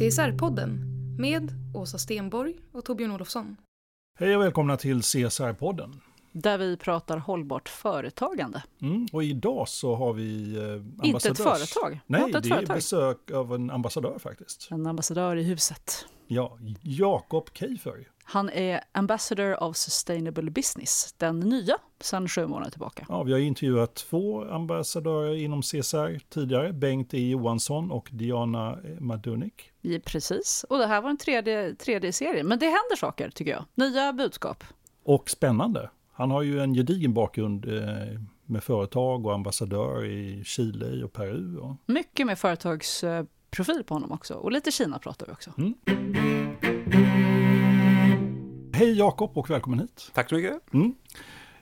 CSR-podden med Åsa Stenborg och Torbjörn Olofsson. Hej och välkomna till CSR-podden. Där vi pratar hållbart företagande. Mm, och idag så har vi eh, Inte ett företag. Nej, Inte ett det företag. är besök av en ambassadör faktiskt. En ambassadör i huset. Ja, Jakob Keifer. Han är Ambassador of Sustainable Business, den nya sedan sju månader tillbaka. Ja, vi har intervjuat två ambassadörer inom CSR tidigare, Bengt E Johansson och Diana Madunik. Ja, precis, och det här var en tredje, tredje serie. Men det händer saker tycker jag. Nya budskap. Och spännande, han har ju en gedigen bakgrund eh, med företag och ambassadör i Chile och Peru. Och... Mycket med företagsprofil på honom också. Och lite Kina pratar vi också. Mm. Hej Jakob och välkommen hit. Tack så mycket. Mm.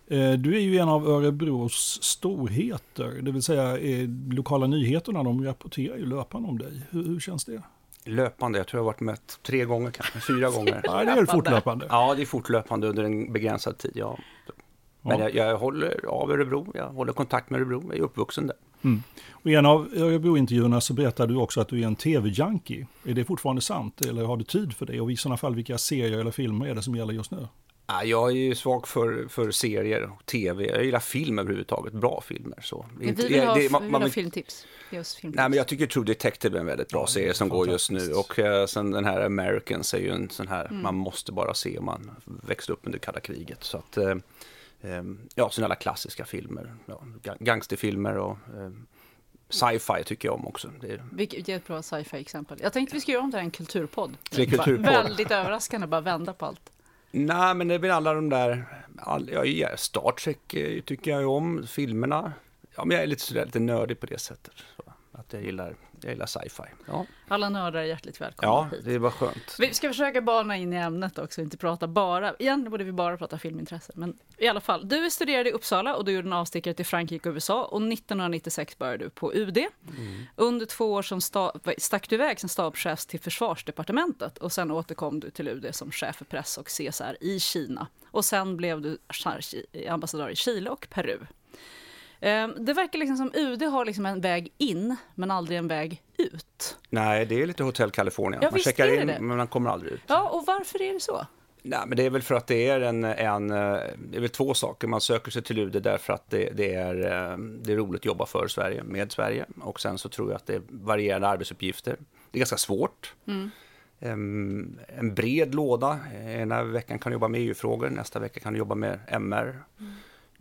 Eh, Du är ju en av Örebros storheter, det vill säga eh, lokala nyheterna, de rapporterar ju löpande om dig. Hur, hur känns det? Löpande, jag tror jag har varit med tre gånger kanske, fyra gånger. Ja, det är fortlöpande. Ja, det är fortlöpande under en begränsad tid, ja. Men Ja. jag, jag håller av Örebro, jag håller kontakt med Örebro, jag är uppvuxen där. Och I en av Örebro-intervjuerna så berättar du också att du är en tv-junkie. Är det fortfarande sant eller har du tid för det? Och i sådana fall, vilka serier eller filmer är det som gäller just nu? Ja, jag är ju svag för, för serier och tv, jag gillar film överhuvudtaget, bra filmer. Så. Vi vill ha, det- man- vi vill ha filmtips. Filmtips. Nej, men jag tycker True Detective är en väldigt bra Ja, serie som går just nu. Och eh, sen den här Americans är ju en sån här, Mm. man måste bara se om man växte upp under kalla kriget. Så att, eh, ja, sen alla klassiska filmer, ja, ga- gangsterfilmer och eh, sci-fi tycker jag om också. Det är, Vilket ett bra sci-fi exempel. Jag tänkte vi skulle göra om det här en kulturpodd. Det kulturpodd. Väldigt överraskande, bara vända på allt nej, men det är väl alla de där, all, ja, Star Trek eh, tycker jag ju om, filmerna. Ja, men jag är lite sådär lite nördig på det sättet. Så, att jag gillar, jag gillar sci-fi. Ja, Alla nördar är hjärtligt välkomna ja hit. det var skönt. Vi ska försöka bana in i ämnet också, inte prata bara, igen borde vi bara prata filmintresse. Men i alla fall, du studerade i Uppsala och du gjorde en avstickare till Frankrike och USA och 1996 började du på UD. Under två år som sta- stack du iväg som stabschef till försvarsdepartementet och sen återkom du till UD som chef för press och CSR i Kina. Och sen blev du ambassadör i Chile och Peru. Ehm, Det verkar liksom som UD har liksom en väg in, men aldrig en väg ut. Nej, det är lite Hotel California. Ja, man checkar in, det. men man kommer aldrig ut. Ja, och varför är det så? Nej, men det är väl för att det är en, en eh, det är väl två saker. Man söker sig till UD därför att det, det, är, eh, det är roligt att jobba för Sverige, med Sverige. Och sen så tror jag att det är varierande arbetsuppgifter. Det är ganska svårt. Em, en bred låda. Ena veckan kan du jobba med EU-frågor, nästa vecka kan du jobba med MR.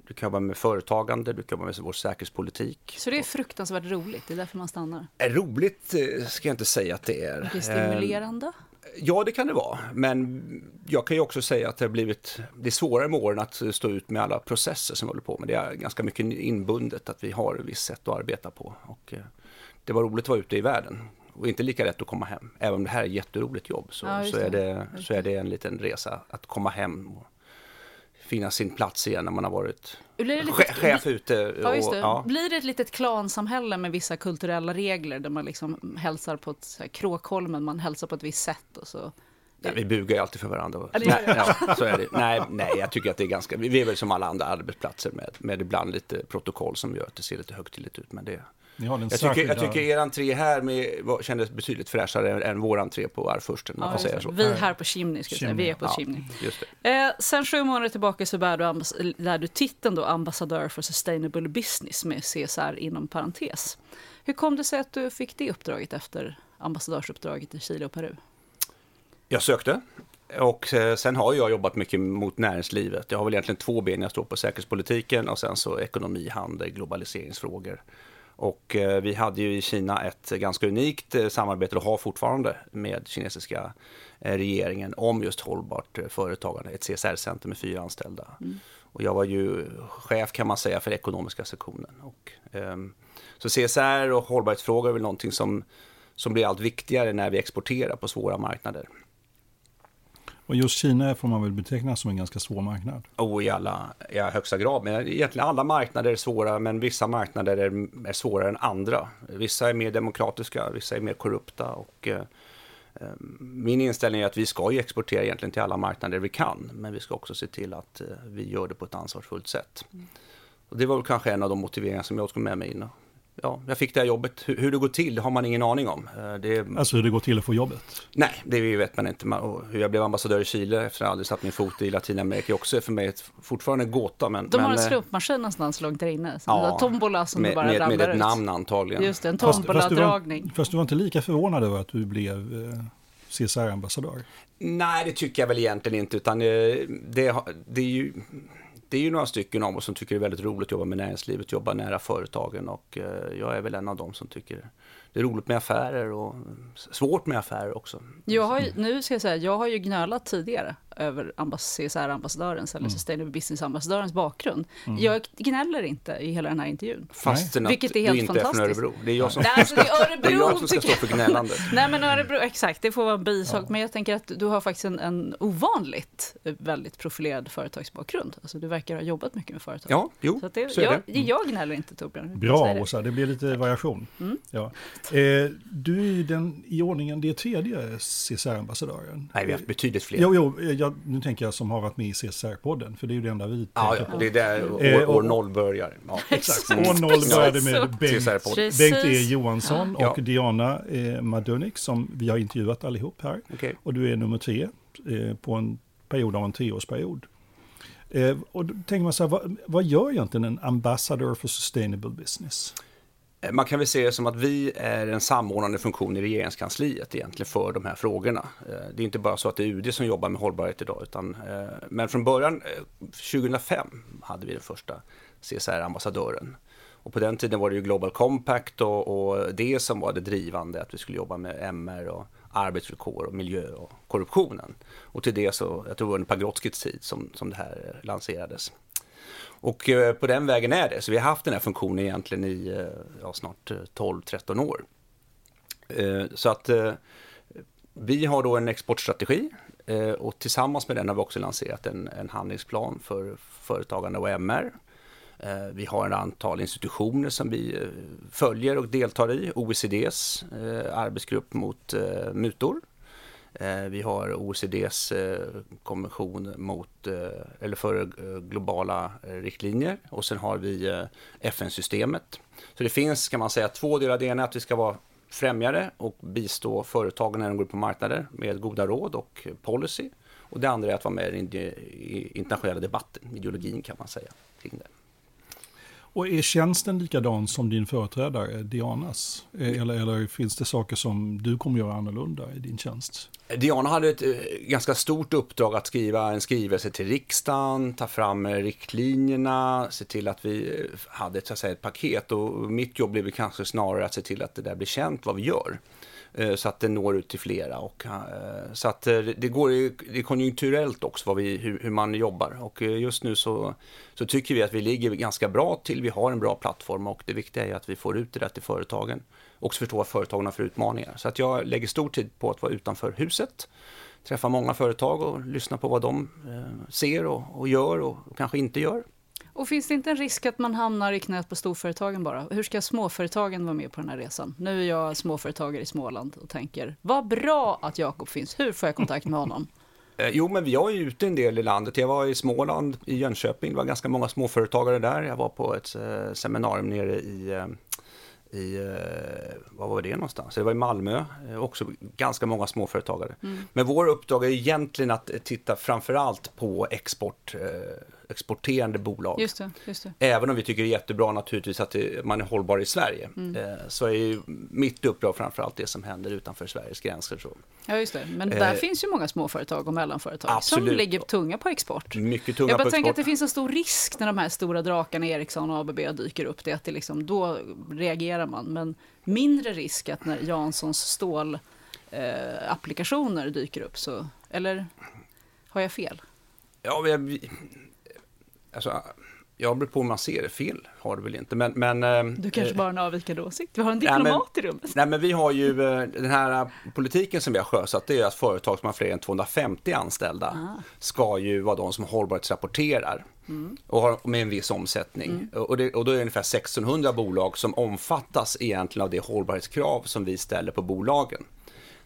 Du kan jobba med företagande, du kan jobba med vår säkerhetspolitik. Så det är fruktansvärt roligt, det är därför man stannar. Är roligt eh, ska jag inte säga att det är. Det är stimulerande. Ja, det kan det vara. Men jag kan ju också säga att det har blivit, det är svårare med åren att stå ut med alla processer som vi håller på med. Det är ganska mycket inbundet att vi har ett visst sätt att arbeta på. Och eh, det var roligt att vara ute i världen. Och inte lika lätt att komma hem. Även om det här är ett jätteroligt jobb så, Ja, så, är, det, så är det en liten resa att komma hem och finna sin plats igen när man har varit Blir det lite- che- chef ute. Och, Ja, det. ja. Blir det ett litet klansamhälle med vissa kulturella regler där man liksom hälsar på ett så här, Kråkholmen, man hälsar på ett visst sätt och så. Nej, vi bugar ju alltid för varandra. Ja, nej, ja, så är det. Nej, nej, jag tycker att det är ganska... Vi är väl som alla andra arbetsplatser med, med ibland lite protokoll som gör att det ser lite högtidligt ut. Men det, Jag tycker, jag tycker er entré här med, var, kändes betydligt fräschare än vår entré på Arvfursten, Ja, säga vi här på Chimney, ska vi är på Ja, Chimney. Eh, sen sju månader tillbaka så bär du, lär du titeln då ambassadör för sustainable business med CSR inom parentes. Hur kom det sig att du fick det uppdraget efter ambassadörsuppdraget i Chile och Peru? Jag sökte och eh, sen har jag jobbat mycket mot näringslivet. Jag har väl egentligen två ben jag står på, säkerhetspolitiken och sen så ekonomi, handel, globaliseringsfrågor. Och eh, vi hade ju i Kina ett ganska unikt eh, samarbete och har fortfarande med kinesiska eh, regeringen om just hållbart företagande, ett CSR-center med fyra anställda. Och jag var ju chef kan man säga för ekonomiska sektionen. Och, ehm, så CSR och hållbarhetsfrågor är väl någonting som, som blir allt viktigare när vi exporterar på svåra marknader. Och just Kina får man väl beteckna som en ganska svår marknad. Och i alla i högsta grad. Men egentligen alla marknader är svåra, men vissa marknader är, är svårare än andra. Vissa är mer demokratiska, vissa är mer korrupta. Och, eh, eh, min inställning är att vi ska ju exportera egentligen till alla marknader vi kan, men vi ska också se till att eh, vi gör det på ett ansvarsfullt sätt. Och det var väl kanske en av de motiveringar som jag tog med mig in. Ja, jag fick det här jobbet. Hur, hur det går till har man ingen aning om. Eh, Det, Alltså hur det går till att få jobbet. Nej, det vet man inte. Man- Och hur jag blev ambassadör i Chile efter att jag aldrig satt min fot i Latinamerika är också för mig ett, fortfarande en gåta. Men, De har men, en eh, slumpmaskin någonstans långt där inne. Så Ja, tombola som med, du bara med, ramlar med ett ut. namn antagligen. Just det, en Fast, fast, du var, tomboladragning. fast du var inte lika förvånad över att du blev eh, CSR-ambassadör. Nej, det tycker jag väl egentligen inte. Utan eh, det, har- det, är ju, det är ju några stycken av oss som tycker det är väldigt roligt att jobba med näringslivet, jobba nära företagen. Och eh, jag är väl en av dem som tycker det är roligt med affärer och svårt med affärer också. Jag har ju, nu ska jag säga, jag har ju gnölat tidigare över ambas- CSR-ambassadörens Mm. eller Sustainable Business-ambassadörens bakgrund. Jag gnäller inte i hela den här intervjun. Fastän att Vilket är du helt inte är från fantastiskt. Örebro. Det är jag som, Nej, alltså det är det är jag Örebro som ska stå för gnällandet. Nej men Örebro, exakt, det får vara en bisak. Men jag tänker att du har faktiskt en, en ovanligt väldigt profilerad företagsbakgrund. Alltså du verkar ha jobbat mycket med företag. Ja, jo, Så, att det, så är jag, det. Mm. jag gnäller inte Torbjörn. Bra. Åsa, det blir lite variation. Mm. Ja. Eh, du är den i ordningen, det är tredje CSR-ambassadören. Nej, vi har haft betydligt fler. Jo, jo, jag, nu tänker jag som har varit med i CSR-podden, för det är ju det enda vi Ja, tänker ja, på. det är där år, Eh, och- år noll börjar. Ja. Exakt, Mm. år noll började med Bengt. Bengt E Johansson och Ja. Diana eh, Madunik som vi har intervjuat allihop här. Okej. Och du är nummer tre eh, på en period av en treårsperiod. Eh, och då tänker man så här, vad, vad gör egentligen en ambassador for sustainable business? Man kan väl se det som att vi är en samordnande funktion i regeringskansliet egentligen för de här frågorna. Eh, det är inte bara så att det är UD som jobbar med hållbarhet idag, utan, eh, men från början, eh, 2005, hade vi den första CSR-ambassadören. Och på den tiden var det ju Global Compact och, och det som var det drivande, att vi skulle jobba med MR och arbetsvillkor och miljö och korruptionen. Och till det så, jag tror det var under Pagrotskys tid som, som det här lanserades. Och eh, på den vägen är det. Så vi har haft den här funktionen egentligen i eh, ja, snart eh, 12-13 år. Eh, Så att eh, vi har då en exportstrategi eh, och tillsammans med den har vi också lanserat en, en handlingsplan för företagande och MR. Eh, vi har ett antal institutioner som vi eh, följer och deltar i. OECDs arbetsgrupp mot mutor. Eh, vi har OECDs eh, konvention mot, eh, eller för globala riktlinjer och sen har vi FN-systemet. Så det finns, kan man säga, två delar. Det ena är att vi ska vara främjare och bistå företagen när de går ut på marknader med goda råd och policy. Och det andra är att vara med i den internationella debatten, ideologin kan man säga, kring det. Och är tjänsten likadan som din företrädare Dianas? Eh, eller, eller finns det saker som du kommer göra annorlunda i din tjänst? Eh, Diana hade ett eh, ganska stort uppdrag att skriva en skrivelse till riksdagen, ta fram riktlinjerna, se till att vi hade ett, så att säga, ett paket. Och mitt jobb blev kanske snarare att se till att det där blir känt vad vi gör. Eh, så att det når ut till flera. Och, eh, så att eh, det går det är konjunkturellt också vad vi, hur, hur man jobbar. Och just nu så, så tycker vi att vi ligger ganska bra till. Vi har en bra plattform och det viktiga är att vi får ut det där till företagen. Och förstå vad företagen har för utmaningar. Så att jag lägger stor tid på att vara utanför huset. Träffa många företag och lyssna på vad de ser och, och gör och, och kanske inte gör. Och finns det inte en risk att man hamnar i knät på storföretagen bara? Hur ska småföretagen vara med på den här resan? Nu är jag småföretagare i Småland och tänker, vad bra att Jakob finns. Hur får jag kontakt med honom? Eh, Jo, men vi har ju ute en del i landet. Jag var i Småland, i Jönköping. Det var ganska många småföretagare där. Jag var på ett eh, seminarium nere i, eh, i, eh, vad var det någonstans? Det var i Malmö, eh, också ganska många småföretagare. Mm. Men vår uppdrag är egentligen att titta framförallt på export, eh, exporterande bolag. Just det, just det. Även om vi tycker det är jättebra naturligtvis att det, man är hållbar i Sverige, Mm. eh, så är ju mitt uppdrag framförallt det som händer utanför Sveriges gränser. Så. Ja, just det. Men där Eh, finns ju många småföretag och mellanföretag som absolut. ligger tunga på export. Mycket tunga Jag bara på tänker att export. det finns en stor risk när de här stora drakarna Ericsson och ABB dyker upp. Det att det liksom, då reagerar man. Men mindre risk att när Janssons stålapplikationer eh, applikationer dyker upp så, eller har jag fel? Ja, vi, alltså, jag beror på hur man ser det. Fel har det väl inte. Men, men, eh, Du kanske bara har en avvikande åsikt? Vi har en Nej, men- diplomat i rummet. Nej, men vi har ju eh, den här eh, politiken som vi har sjösatt, det är att företag som har fler än 250 anställda Ah. ska ju vara de som hållbarhetsrapporterar Mm. och har med en viss omsättning. Och, det, och då är det ungefär 1600 bolag som omfattas egentligen av det hållbarhetskrav som vi ställer på bolagen.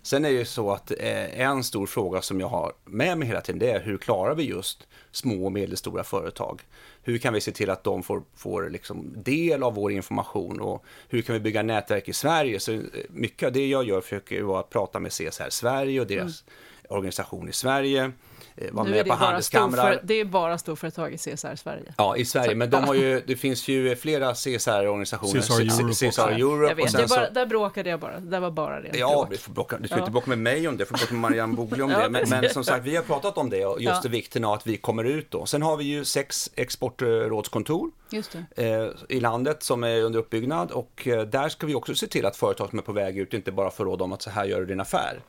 Sen är det ju så att eh, en stor fråga som jag har med mig hela tiden, det är hur klarar vi just små och medelstora företag? Hur kan vi se till att de får, får liksom del av vår information och hur kan vi bygga nätverk i Sverige? Så eh, mycket av det jag gör försöker vara att prata med CSR Sverige och deras organisation i Sverige, eh, vara Nu är med det, på bara handelskamrar. det är bara storföretag i CSR Sverige. Ja, i Sverige, men de har ju, det finns ju flera CSR-organisationer. CSR Europe CSR. Europe jag och vet, sen det bara, så... där bråkade jag bara. Det var bara rent Ja, du, får bråka, du ska Ja. inte bråka med mig om det, du får bråka med Marianne Bogle om det. Men, men som sagt, vi har pratat om det och just Ja. vikten av att vi kommer ut då. Sen har vi ju sex exportrådskontor Just det. eh, i landet som är under uppbyggnad och eh, där ska vi också se till att företag som är på väg ut inte bara får råd om att så här gör du din affär.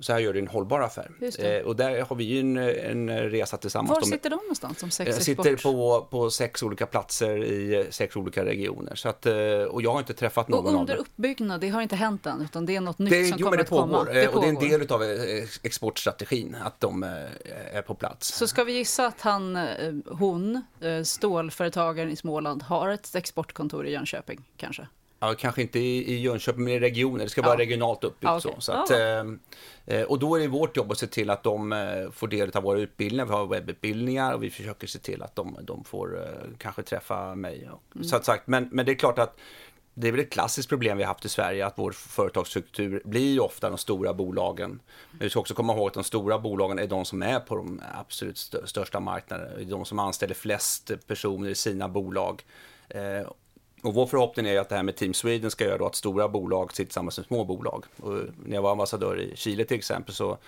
Så här gör du en hållbar affär. Det. Eh, och där har vi en, en resa tillsammans. Var sitter de någonstans som sex export? sitter på, på sex olika platser i sex olika regioner. Så att, eh, och jag har inte träffat någon Och av under dem. uppbyggnad, det har inte hänt än, utan det är något nytt Det, som jo, kommer det att komma. pågår. Eh, och det är en pågår. del av eh, exportstrategin, att de eh, är på plats. Så ska vi gissa att han, eh, hon, eh, stålföretagaren i Småland, har ett exportkontor i Jönköping, kanske? Ja, kanske inte i, i Jönköping, men i regioner. Det ska Ja. vara regionalt uppbyggt. Ja, okej. så. Så att, eh, eh, och då är det vårt jobb att se till att de eh, får del av våra utbildningar. Vi har webbutbildningar och vi försöker se till att de, de får eh, kanske träffa mig. Och, Mm. Så att sagt, men, men det är klart att det är väl ett klassiskt problem vi har haft i Sverige att vår företagsstruktur blir ju ofta de stora bolagen. Men vi ska också komma ihåg att de stora bolagen är de som är på de absolut stö- största marknaderna. Det är De som anställer flest personer i sina bolag. Och vår förhoppning är att det här med Team Sweden ska göra att stora bolag sitter tillsammans med små bolag. Och när jag var ambassadör i Chile till exempel så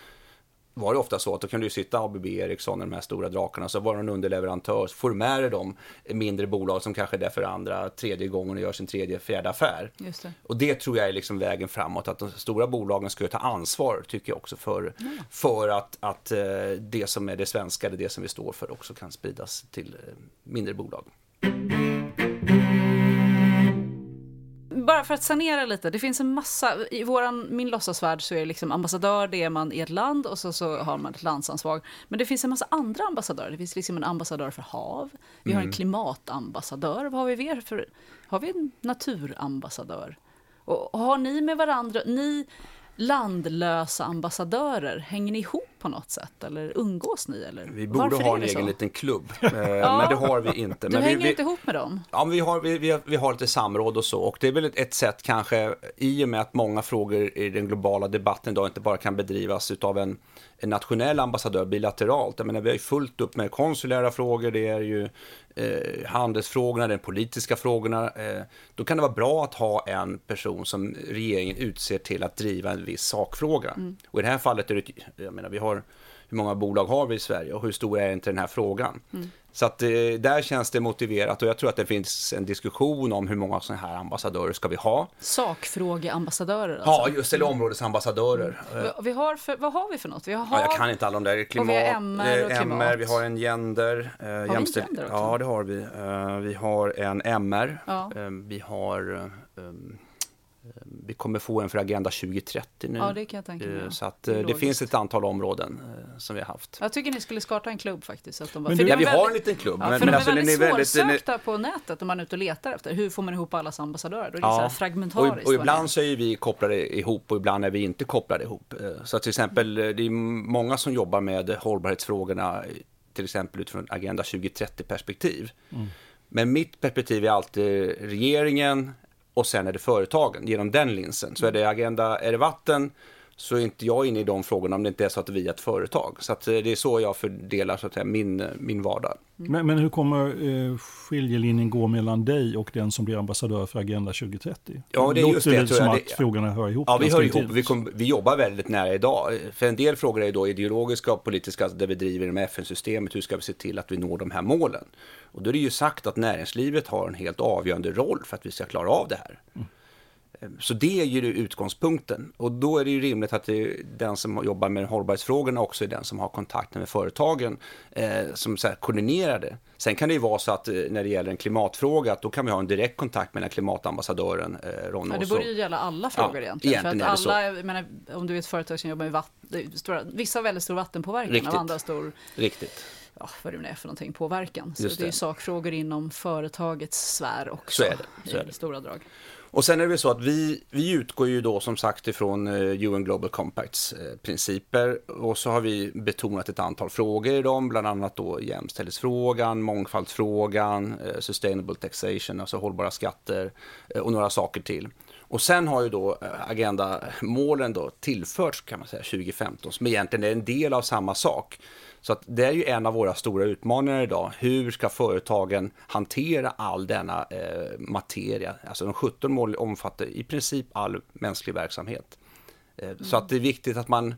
var det ofta så att då kan du sitta ABB, Ericsson, de här stora drakarna, så var det en underleverantör, så får du med dig de mindre bolag som kanske är där för andra, tredje gången och gör sin tredje, fjärde affär. Just det. Och det tror jag är liksom vägen framåt, att de stora bolagen ska ta ansvar, tycker jag också, för, för att, att eh, det som är det svenska, det, det som vi står för, också kan spridas till eh, mindre bolag. Bara för att sanera lite, det finns en massa, i våran, min låtsasvärld så är det liksom ambassadör, det är man i ett land och så, så har man ett landsansvar. Men det finns en massa andra ambassadörer, det finns liksom en ambassadör för hav, vi har en klimatambassadör, vad har vi mer för, har vi en naturambassadör? Och, och har ni med varandra, ni landlösa ambassadörer, hänger ni ihop på något sätt eller umgås ni? Eller? Vi borde Varför ha en egen så? liten klubb, eh, men det har vi inte. Du men hänger vi, vi, inte ihop med dem? Ja, men vi har, vi, vi, har, vi har lite samråd och så. Och det är väl ett, ett sätt kanske, i och med att många frågor i den globala debatten idag inte bara kan bedrivas av en, en nationell ambassadör bilateralt. Jag menar, vi har ju fullt upp med konsulära frågor, det är ju eh, handelsfrågorna, de politiska frågorna. Eh, då kan det vara bra att ha en person som regeringen utser till att driva en viss sakfråga. Och i det här fallet är det, jag menar, vi har hur många bolag har vi i Sverige och hur stor är inte den här frågan? Så att eh, där känns det motiverat och jag tror att det finns en diskussion om hur många sådana här ambassadörer ska vi ha. Sakfrågeambassadörer alltså? Ja, just eller områdesambassadörer. Eh, Vi- har för, vad har vi för något? Vi har Ja, jag kan inte alla de där. Klimat, vi har MR och eh, klimat. MR, vi har en gender. Eh, vi en gender också? Ja, det har vi. Eh, vi har en MR. Ja. Eh, vi har... eh, vi kommer få en för Agenda 2030 nu. Ja, det kan jag tänka mig, Eh, ja. Så att Det eh, det finns ett antal områden som vi har haft. Jag tycker ni skulle starta en klubb faktiskt. Så att de bara, Men för du- Ja, vi väldigt- har en liten klubb. Ja, men, för men de alltså, är väldigt är svårsökta på nätet om man är ute och letar efter. Hur får man ihop allas ambassadörer? Då är det så här och, fragmentariskt. och det ibland så är vi kopplade ihop och ibland är vi inte kopplade ihop. Så att till exempel, det är många som jobbar med hållbarhetsfrågorna, till exempel utifrån Agenda 2030-perspektiv. Men mitt perspektiv är alltid regeringen och sen är det företagen genom den linsen. Så är det agenda, är det vatten så är inte jag inne i de frågorna om det inte är så att vi är ett företag. Så eh, det är så jag fördelar så att säga, min, min vardag. Men, men hur kommer eh, skiljelinjen gå mellan dig och den som blir ambassadör för Agenda 2030? Ja, det är just det. Låter som jag. att frågorna hör ihop. Ja, vi hör ihop. Vi, kom, vi jobbar väldigt nära idag. För en del frågor är då ideologiska och politiska, där vi driver med FN-systemet. Hur ska vi se till att vi når de här målen? Och då är det ju sagt att näringslivet har en helt avgörande roll för att vi ska klara av det här. Så det är ju utgångspunkten. Och då är det ju rimligt att den som jobbar med hållbarhetsfrågorna också är den som har kontakten med företagen eh, som så här, koordinerar det. Sen kan det ju vara så att eh, när det gäller en klimatfråga att då kan vi ha en direkt kontakt med klimatambassadören eh, Ron Ja, det borde ju gälla alla frågor Ja, egentligen. egentligen för att alla, jag menar, om du är ett företag som jobbar med vatten, stora, vissa har väldigt stor vattenpåverkan Riktigt. och andra stor, Riktigt. ja, vad det nu är för någonting, påverkan. Så Just det är ju sakfrågor inom företagets sfär också. Så är det, så är I det. stora drag. Och sen är det väl så att vi, vi utgår ju då som sagt ifrån eh, UN Global Compacts eh, principer och så har vi betonat ett antal frågor i dem, bland annat då jämställdhetsfrågan, mångfaldsfrågan, eh, sustainable taxation, alltså hållbara skatter och några saker till. Och sen har ju då agendamålen då tillförts kan man säga 2015 som egentligen är en del av samma sak. Så att det är ju en av våra stora utmaningar idag. Hur ska företagen hantera all denna eh, materia? Alltså de 17 mål omfattar i princip all mänsklig verksamhet. Eh, Så att det är viktigt att man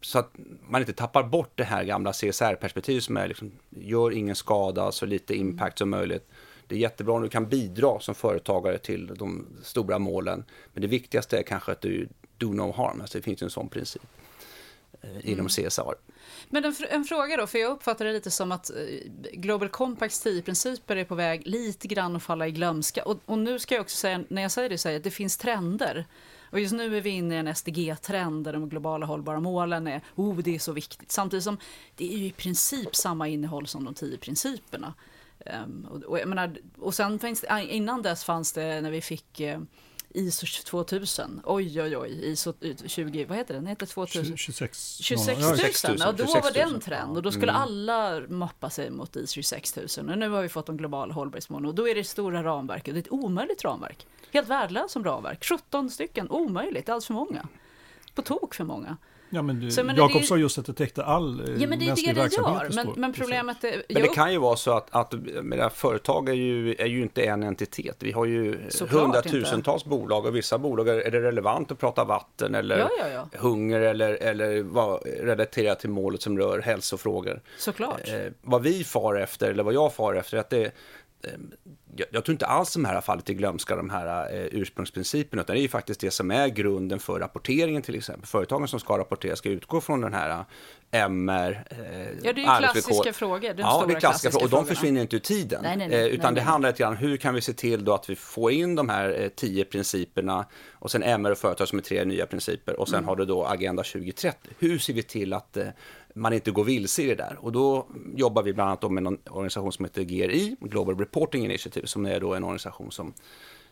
så att man inte tappar bort det här gamla CSR-perspektivet som är liksom, gör ingen skada, så lite impact som möjligt. Det är jättebra om du kan bidra som företagare till de stora målen. Men det viktigaste är kanske att du do no harm, alltså det finns ju en sån princip inom CSR. Men en, en fråga då, för jag uppfattar det lite som att eh, Global Compacts 10 principer är på väg lite grann att falla i glömska. Och, och nu ska jag också säga, när jag säger det, säger jag att det finns trender. Och just nu är vi inne i en SDG-trend där de globala hållbara målen är, oh det är så viktigt. Samtidigt som det är ju i princip samma innehåll som de 10 principerna. Ehm, och, och, menar, och sen finns det, innan dess fanns det när vi fick eh, ISO 2000, oj oj oj, ISO 20, vad heter den, den heter 2000? 26, 26 Ja, 000, 26 000, ja då 26 var 000. den trend. Och då skulle alla mappa sig mot ISO 26 000 och nu har vi fått de globala hållbarhetsmålen och då är det stora ramverket, det är ett omöjligt ramverk. Helt värdelöst som ramverk, 17 stycken, omöjligt, alls för många. På tok för många. Ja, men du, Så, men Jakob sa just att det täckte all eh, Ja men det är mänsklig det det verksamhet. gör, men, men problemet är... Men det kan ju vara så att, att menar, företag är ju, är ju inte en entitet. Vi har ju Såklart hundratusentals bolag och vissa bolag är det relevant att prata vatten eller Ja, ja, ja. hunger eller, eller vad relaterat till målet som rör hälsofrågor. Såklart. Eh, vad vi far efter, eller vad jag far efter, är att det jag, jag tror inte alls de här har fallit i glömska, de här eh, ursprungsprinciperna, utan det är ju faktiskt det som är grunden för rapporteringen till exempel. Företagen som ska rapportera ska utgå från den här eh, MR, eh, Ja, det är ju klassiska frågor. De ja, det är klassiska frågor och de försvinner inte ur tiden. Nej, nej, nej. Eh, utan det handlar lite grann hur kan vi se till då att vi får in de här eh, tio principerna och sen MR och företag som är tre nya principer och sen Mm. har du då Agenda 2030. Hur ser vi till att man inte går vilse i det där? Och då jobbar vi bland annat med en organisation som heter GRI, Global Reporting Initiative, som är då en organisation som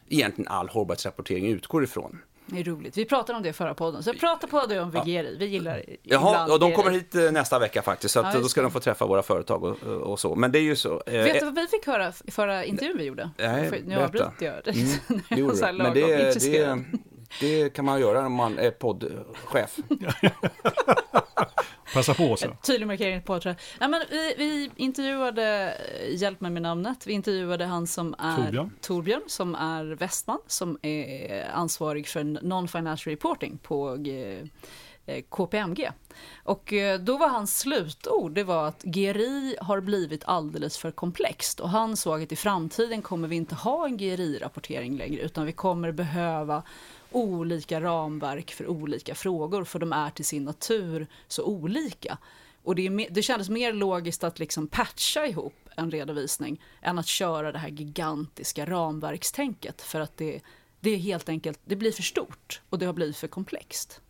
egentligen all hållbarhetsrapportering utgår ifrån. Det är roligt. Vi pratade om det i förra podden. Så prata på det om VGRI. Vi gillar Jaha, och de kommer hit eh, nästa vecka faktiskt, så att, Ja, då ska det. de få träffa våra företag och, och så. Men det är ju så. eh, Vet du vad vi fick höra i förra intervjun vi gjorde? Nej, nu avbryter jag det. Mm, det gjorde du. Men det, det, det kan man göra om man är poddchef. Passa på så. Tydlig markering på tror jag. Nej, men vi, vi intervjuade, eh, hjälp mig med namnet, vi intervjuade han som är Torbjörn. Torbjörn som är Westman, som är ansvarig för non-financial reporting på G, eh, KPMG. Och eh, då var hans slutord, det var att GRI har blivit alldeles för komplext och han såg att i framtiden kommer vi inte ha en GRI-rapportering längre utan vi kommer behöva olika ramverk för olika frågor för de är till sin natur så olika. Och det, är det kändes mer logiskt att liksom patcha ihop en redovisning än att köra det här gigantiska ramverkstänket för att det, det är helt enkelt, det blir för stort och det har blivit för komplext.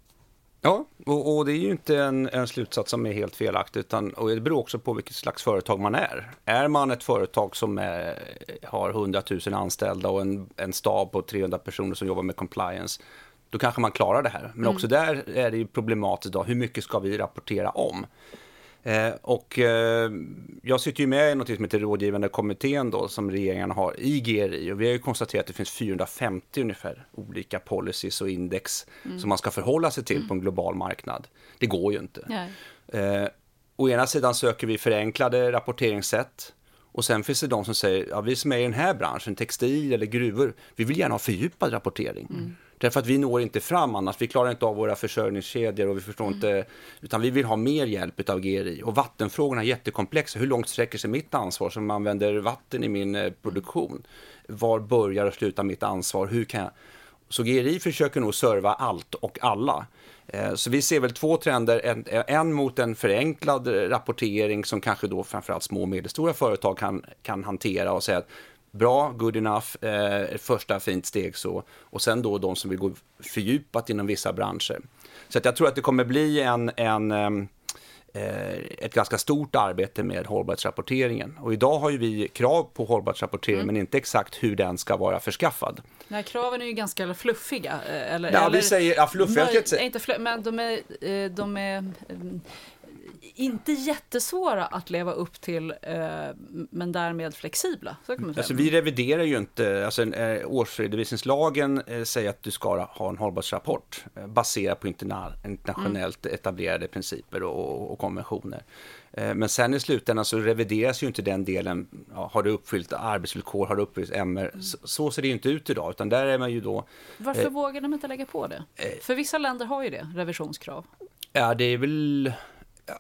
Ja, och, och det är ju inte en, en slutsats som är helt felaktig, utan och det beror också på vilket slags företag man är. Är man ett företag som är, har 100 000 anställda och en, en stab på 300 personer som jobbar med compliance, då kanske man klarar det här. Men också där är det ju problematiskt idag, hur mycket ska vi rapportera om? Eh, och eh, jag sitter ju med i något som heter rådgivande kommittén då, som regeringen har i GRI. Och vi har ju konstaterat att det finns 450 ungefär olika policies och index mm. som man ska förhålla sig till på en global marknad. Det går ju inte. Eh, å ena sidan söker vi förenklade rapporteringssätt. Och sen finns det de som säger, ja, vi som är i den här branschen, textil eller gruvor, vi vill gärna ha fördjupad rapportering. Mm. Därför att vi når inte fram annars. Vi klarar inte av våra försörjningskedjor och vi förstår mm. inte, utan vi vill ha mer hjälp av GRI. Och vattenfrågorna är jättekomplexa. Hur långt sträcker sig mitt ansvar som använder vatten i min eh, produktion? Var börjar och slutar mitt ansvar? Hur kan jag? Så GRI försöker nog serva allt och alla. Eh, så vi ser väl två trender, en, en, mot en förenklad rapportering som kanske då framförallt små och medelstora företag kan, kan hantera och säga att bra, good enough, eh, första fint steg så. Och sen då de som vill gå fördjupat inom vissa branscher. Så att jag tror att det kommer bli en, en ehm, eh, ett ganska stort arbete med hållbarhetsrapporteringen. Och idag har ju vi krav på hållbarhetsrapportering mm. men inte exakt hur den ska vara förskaffad. Nej, kraven är ju ganska fluffiga. Eh, eller, ja, eller, vi säger, ja, fluffiga, nej, inte fluff, men de är, eh, de är inte jättesvåra att leva upp till, eh, men därmed flexibla. Så kan. Alltså, vi reviderar ju inte, alltså, eh, årsredovisningslagen eh, säger att du ska ha en hållbarhetsrapport baserad på interna internationellt mm. etablerade principer och, och konventioner. Men sen i slutändan så revideras ju inte den delen. Ja, har du uppfyllt arbetsvillkor, har du uppfyllt MR? Mm. Så, ser det ju inte ut idag, utan där är man ju då... Varför eh, vågar de inte lägga på det? För vissa länder har ju det, revisionskrav. Ja, det är väl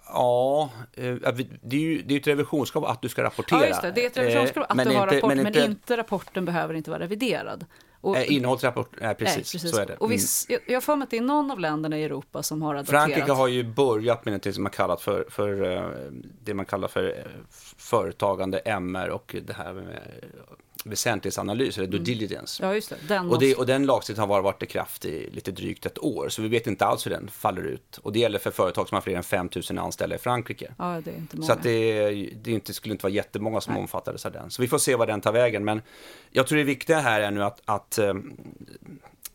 Ja, eh, det är ju det är ett revisionskrav att du ska rapportera. Ja, just det. Det är ett revisionskrav att men du har rapport, men, inte, men inte rapporten behöver inte vara reviderad. Och, innehållsrapport, nej, precis, nej, precis, så är det. Och viss, mm. jag har för mig att det är någon av länderna i Europa som har adopterat. Frankrike har ju börjat med det som man kallat för, för det man kallar för företagande MR och det här med väsentlighetsanalys, eller due mm. diligence. Ja, just det. Den och, det, och den lagstiftningen har varit i kraft i lite drygt ett år, så vi vet inte alls hur den faller ut. Och det gäller för företag som har fler än 5 000 anställda i Frankrike. Ja, det är inte många. Så att det, det inte, skulle inte vara jättemånga som Nej. omfattades av den. Så vi får se vad den tar vägen. Men jag tror det viktiga här är nu att, att ehm,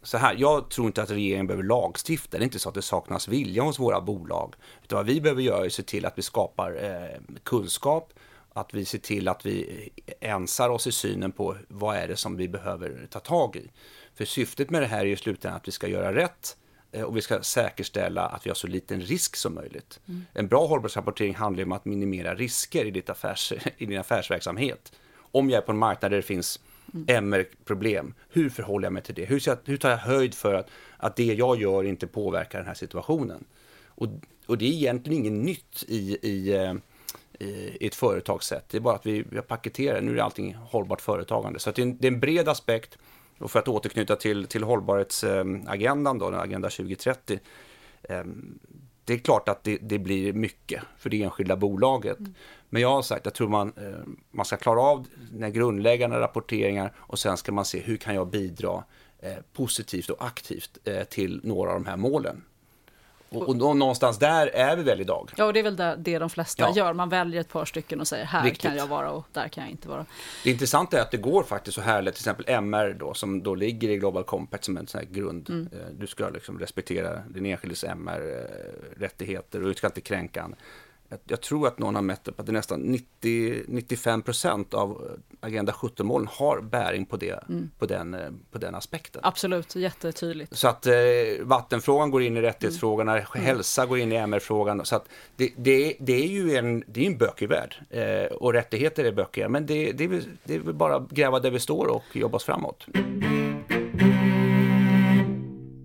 så här, jag tror inte att regeringen behöver lagstifta. Det är inte så att det saknas vilja hos våra bolag. Utan vad vi behöver göra är att se till att vi skapar eh, kunskap, att vi ser till att vi ensar oss i synen på vad är det som vi behöver ta tag i. För syftet med det här är ju slutligen att vi ska göra rätt eh, och vi ska säkerställa att vi har så liten risk som möjligt. Mm. En bra hållbarhetsrapportering handlar om att minimera risker i, ditt affärs, i din affärsverksamhet. Om jag är på en marknad där det finns MR-problem, hur förhåller jag mig till det? Hur, hur tar jag höjd för att, att det jag gör inte påverkar den här situationen? Och, och det är egentligen inget nytt i, i eh, i ett företagssätt. Det är bara att vi, vi har paketerat, nu är allting hållbart företagande. Så det är, en, det är en bred aspekt. Och för att återknyta till, till hållbarhetsagendan, då, Agenda 2030. Ehm, det är klart att det, det, blir mycket för det enskilda bolaget. Mm. Men jag har sagt, jag tror man, eh, man ska klara av den grundläggande rapporteringar och sen ska man se hur kan jag bidra eh, positivt och aktivt eh, till några av de här målen. Och, och någonstans där är vi väl idag. Ja, och det är väl det, det de flesta ja. gör. Man väljer ett par stycken och säger här Riktigt. kan jag vara och där kan jag inte vara. Det intressanta är att det går faktiskt så härligt, till exempel MR då, som då ligger i Global Compact som en sån här grund. Mm. Eh, du ska liksom respektera din enskildes MR-rättigheter och du ska inte kränka jag tror att någon har mätt att det är nästan 90-95 procent av Agenda 17-målen har bäring på, det, mm. på, den, på den aspekten. Absolut, jättetydligt. Så att eh, vattenfrågan går in i rättighetsfrågorna, mm. hälsa går in i MR-frågan. Så att det, det, det, är ju en, det är en bökig värld eh, och rättigheter är bökiga. Men det, det, är det är väl bara gräva där vi står och jobba oss framåt.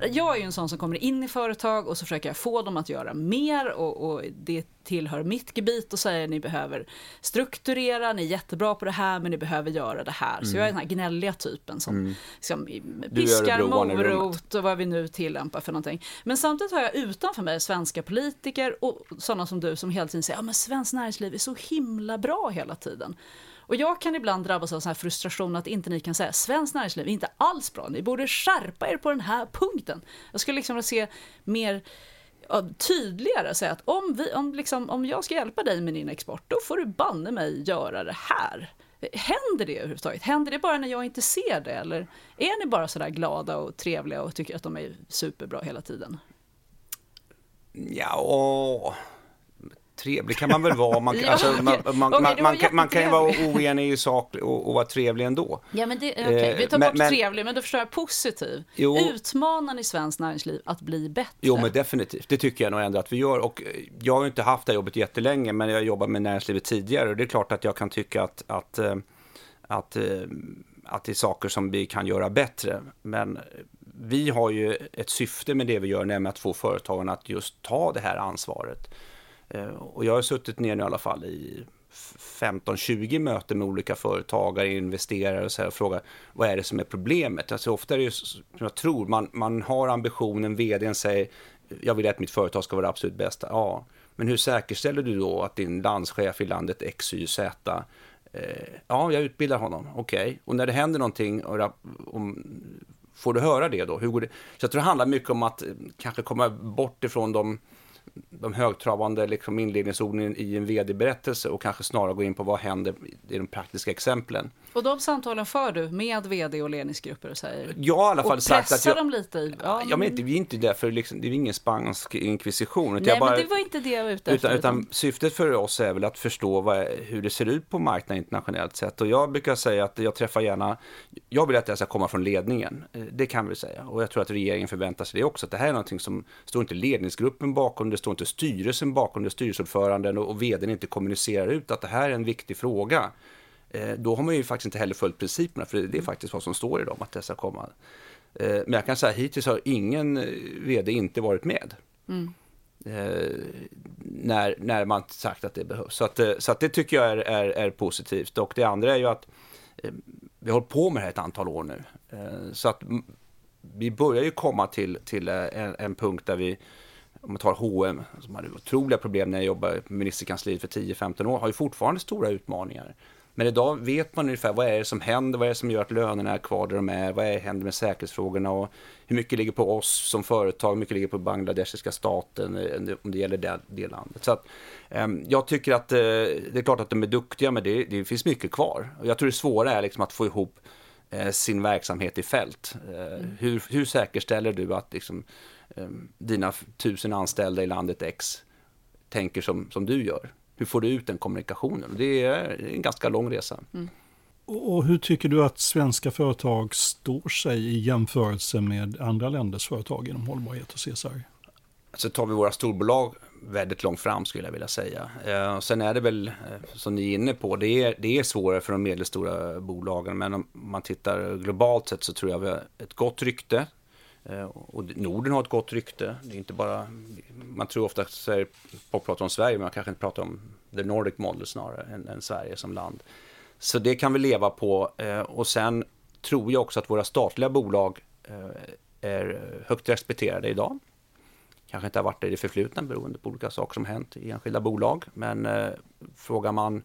Jag är ju en sån som kommer in i företag och så försöker jag få dem att göra mer och, och det tillhör mitt gebit och säger ni behöver strukturera, ni är jättebra på det här men ni behöver göra det här. Mm. Så jag är den här gnälliga typen som mm. liksom, piskar morot och vad vi nu tillämpar för någonting. Men samtidigt har jag utanför mig svenska politiker och sådana som du som hela tiden säger att ja, svenskt näringsliv är så himla bra hela tiden. Och jag kan ibland drabbas av sån här frustration att inte ni kan säga svenskt näringsliv är inte alls bra, ni borde skärpa er på den här punkten. Jag skulle liksom vilja se mer tydligare säga att om, vi, om, liksom, om jag ska hjälpa dig med din export, då får du banne mig göra det här. Händer det överhuvudtaget? Händer det bara när jag inte ser det? Eller är ni bara sådär glada och trevliga och tycker att de är superbra hela tiden? Ja, trevlig kan man väl vara. Man, Ja, alltså, man, okej. man, Okej, man, man, kan, man kan ju vara oenig i sak och, och vara trevlig ändå. Ja, men det, okej, vi tar Eh, bort men- trevlig, men då förstår jag positiv. Jo. Utmanar ni svenskt näringsliv att bli bättre? Jo, men definitivt. Det tycker jag nog ändå att vi gör. Och eh, jag har ju inte haft det här jobbet jättelänge, men jag har jobbat med näringslivet tidigare. Och det är klart att jag kan tycka att, att, eh, att, eh, att det är saker som vi kan göra bättre. Men vi har ju ett syfte med det vi gör, nämligen att få företagen att just ta det här ansvaret. Eh, och jag har suttit ner nu i alla fall i 15-20 möten med olika företagare, investerare och så här och frågat vad är det som är problemet? Alltså ofta är det ju som jag tror, man, man har ambitionen, vdn säger jag vill att mitt företag ska vara det absolut bästa. Ja, men hur säkerställer du då att din landschef i landet X, Y, Z eh, Ja, jag utbildar honom. Okej. Och när det händer någonting, och om, får du höra det då? Hur går det? Så jag tror det handlar mycket om att eh, kanske komma bort ifrån de de högtravande liksom inledningsorden i en vd-berättelse och kanske snarare gå in på vad händer i de praktiska exemplen. Och de samtalen för du med vd och ledningsgrupper och säger? Jag har i alla fall sagt att jag... dem lite i? Ja, men inte, vi är inte där för liksom, det är ingen spansk inkvisition. Nej, jag bara, men det var inte det jag var ute efter. utan, utan syftet för oss är väl att förstå vad, hur det ser ut på marknaden internationellt sett. Och jag brukar säga att jag träffar gärna, jag vill att det ska komma från ledningen. Eh, Det kan vi säga. Och jag tror att regeringen förväntar sig det också. Att det här är någonting som står inte ledningsgruppen bakom, det står inte styrelsen bakom, det styrelseordföranden och, och vdn inte kommunicerar ut att det här är en viktig fråga. Eh, då har man ju faktiskt inte heller följt principerna, för det är faktiskt vad som står i dem, att det ska komma. Eh, men jag kan säga hittills har ingen eh, vd inte varit med. Eh, när, när man sagt att det behövs. Så, att, så att det tycker jag är, är, är positivt. Och det andra är ju att vi har hållit på med det här ett antal år nu. Så att mm, vi börjar ju komma till, till en, en punkt där vi, om man tar H&M som hade otroliga problem när jag jobbade på ministerkansliet för 10-15 år, har ju fortfarande stora utmaningar. Men idag vet man ungefär vad är det som händer, vad är det som gör att lönerna är kvar där de är, vad är det händer med säkerhetsfrågorna och hur mycket ligger på oss som företag, hur mycket ligger på bangladeshiska staten, eh, om det gäller det, det landet. Så att, ehm, jag tycker att eh, det är klart att de är duktiga, men det, det finns mycket kvar. Och jag tror det svåra är liksom att få ihop eh, sin verksamhet i fält. Eh, hur, hur säkerställer du att liksom, dina f- tusen anställda i landet X tänker som, som du gör? Hur får du ut den kommunikationen? Det är en ganska lång resa. Och och hur tycker du att svenska företag står sig i jämförelse med andra länders företag inom hållbarhet och CSR? Så tar vi våra storbolag väldigt långt fram skulle jag vilja säga. Eh, sen är det väl, eh, som ni är inne på, det är, det är svårare för de medelstora bolagen. Men om man tittar globalt sett så tror jag vi har ett gott rykte. Eh, och Norden har ett gott rykte. Det är inte bara, man tror ofta att folk pratar om Sverige, men man kanske inte pratar om the Nordic model snarare än, än Sverige som land. Så det kan vi leva på. Eh, och sen tror jag också att våra statliga bolag eh, är högt respekterade idag kanske inte har varit det i det förflutna beroende på olika saker som hänt i enskilda bolag. Men frågar man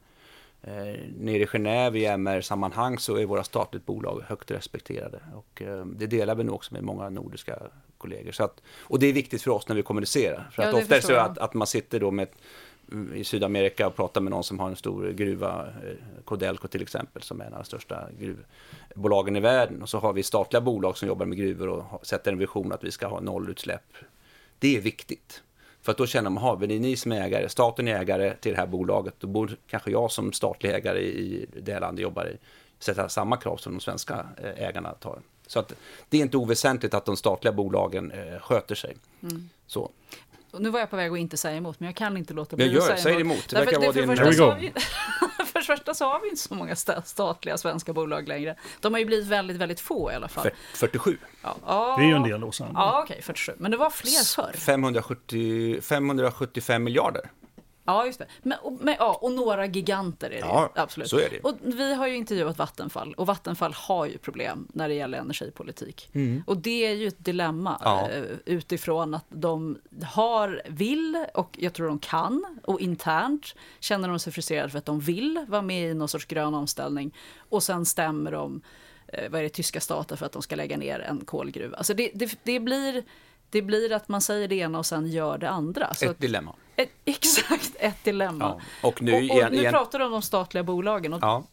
eh, nere i Genève i MR-sammanhang så är våra statligt bolag högt respekterade. Och eh, det delar vi nog också med många nordiska kollegor. Så att, och det är viktigt för oss när vi kommunicerar. För Ja, att ofta är det så att, att man sitter då med mm, i Sydamerika och pratar med någon som har en stor gruva, eh, Codelco till exempel, som är en av de största gruvbolagen i världen. Och så har vi statliga bolag som jobbar med gruvor och sätter en vision att vi ska ha nollutsläpp det är viktigt. För att då känner man, har vi ni som är ägare, staten är ägare till det här bolaget, då borde kanske jag som statlig ägare i det här landet jobbar i, sätta samma krav som de svenska eh, ägarna tar. Så att det är inte oväsentligt att de statliga bolagen eh, sköter sig. Så. Och nu var jag på väg att inte säga emot, men jag kan inte låta Men bli att gör säga det. Säg emot. Det verkar vara din- första Here we så go. För det första så har vi inte så många sta- statliga svenska bolag längre. De har ju blivit väldigt, väldigt få i alla fall. För- 47. Ja, ja, Det är ju en del Åsa. Ja, okej, 47. Men det var fler förr. 570, 575 miljarder. Ja, just det. Men, och, men, ja, och några giganter är det Ja. Absolut. så är det. Och vi har ju intervjuat Vattenfall och Vattenfall har ju problem när det gäller energipolitik. Och det är ju ett dilemma Ja. eh, utifrån att de har, vill och jag tror de kan och internt känner de sig frustrerade för att de vill vara med i någon sorts grön omställning och sen stämmer de eh, vad är det, tyska staten för att de ska lägga ner en kolgruva. Alltså det, det, det, blir, det blir att man säger det ena och sen gör det andra. Ett att, dilemma. Ett, exakt. Ett dilemma. Ja. Och nu, och, och igen, nu igen, pratar du om de statliga bolagen. Och ja.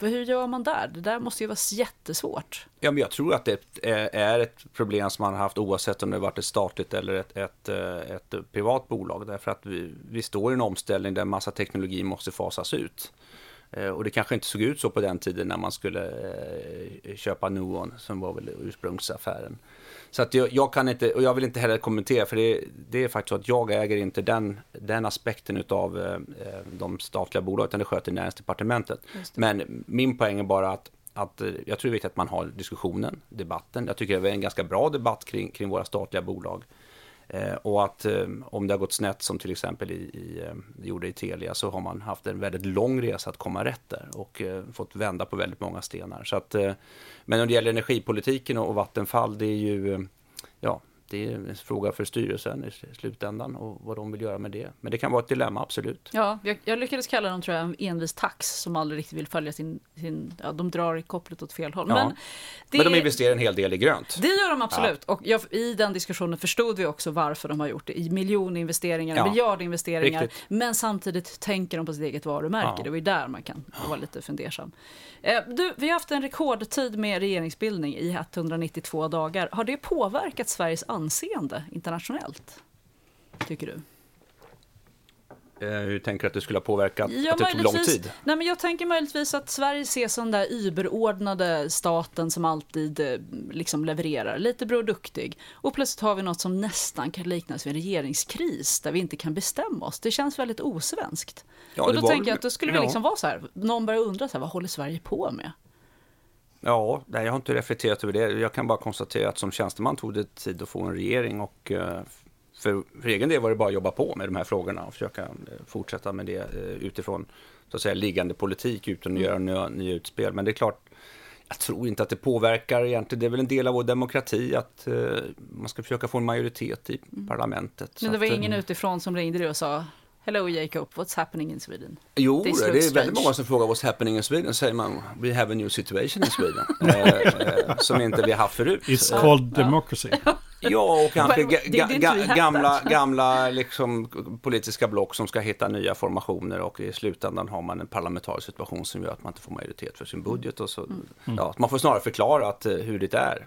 Hur gör man där? Det där måste ju vara jättesvårt. Ja, men jag tror att det är ett problem som man har haft oavsett om det varit ett statligt eller ett, ett, eh, ett privat bolag. Därför att vi, vi står i en omställning där massa teknologi måste fasas ut. Eh, och det kanske inte såg ut så på den tiden när man skulle eh, köpa Nuon som var väl ursprungsaffären. Så att jag, jag, kan inte, och jag vill inte heller kommentera för det, det, är faktiskt så att jag äger inte den, den aspekten av eh, de statliga bolagen utan det sköter Näringsdepartementet. Men min poäng är bara att att jag tror det är viktigt att man har diskussionen, debatten. Jag tycker det är en ganska bra debatt kring, kring våra statliga bolag. Eh, och att eh, om det har gått snett som till exempel i, i, eh, det gjorde i Telia så har man haft en väldigt lång resa att komma rätt där och fått vända på väldigt många stenar. Så att, men när det gäller energipolitiken och Vattenfall, det är ju, ja, det är en fråga för styrelsen i slutändan och vad de vill göra med det. Men det kan vara ett dilemma, absolut. Ja, jag, jag lyckades kalla dem tror jag en envis tax som aldrig riktigt vill följa sin, sin ja, de drar i kopplet åt fel håll. Ja. Men, det, Men de investerar en hel del i grönt. Det gör de absolut. Ja. Och jag, i den diskussionen förstod vi också varför de har gjort det. I miljoninvesteringar, ja. miljardinvesteringar. Riktigt. Men samtidigt tänker de på sitt eget varumärke. Ja. Det var ju där man kan vara lite fundersam. Eh, du, vi har haft en rekordtid med regeringsbildning i 192 dagar. Har det påverkat Sveriges anseende internationellt? Tycker du? Eh, hur tänker du att det skulle ha påverkat ja, att det tog lång tid? Nej, men jag tänker möjligtvis att Sverige ses som den där überordnade staten som alltid eh, liksom levererar, lite Bror Duktig. Och plötsligt har vi något som nästan kan liknas vid en regeringskris där vi inte kan bestämma oss. Det känns väldigt osvenskt. Ja, och då var... tänker jag att då skulle ja. vi liksom vara så här, någon börjar undra så här, vad håller Sverige på med? Ja, nej, jag har inte reflekterat över det. Jag kan bara konstatera att som tjänsteman tog det tid att få en regering och uh, för, för egen del var det bara att jobba på med de här frågorna och försöka uh, fortsätta med det uh, utifrån så att säga liggande politik utan att mm. göra nya, nya utspel. Men det är klart, jag tror inte att det påverkar egentligen. Det är väl en del av vår demokrati att man ska försöka få en majoritet i mm. parlamentet. Men det var att, ingen utifrån som ringde dig och sa Hello Jacob, what's happening in Sweden? Jo, det är strange. väldigt många som frågar what's happening in Sweden. säger man, we have a new situation in Sweden. eh, eh, som inte vi har haft förut. It's called democracy. Ja, och kanske ga, ga, ga, gamla, gamla liksom, politiska block som ska hitta nya formationer och i slutändan har man en parlamentarisk situation som gör att man inte får majoritet för sin budget. Och så, mm. ja, man får snarare förklara att, eh, hur det är.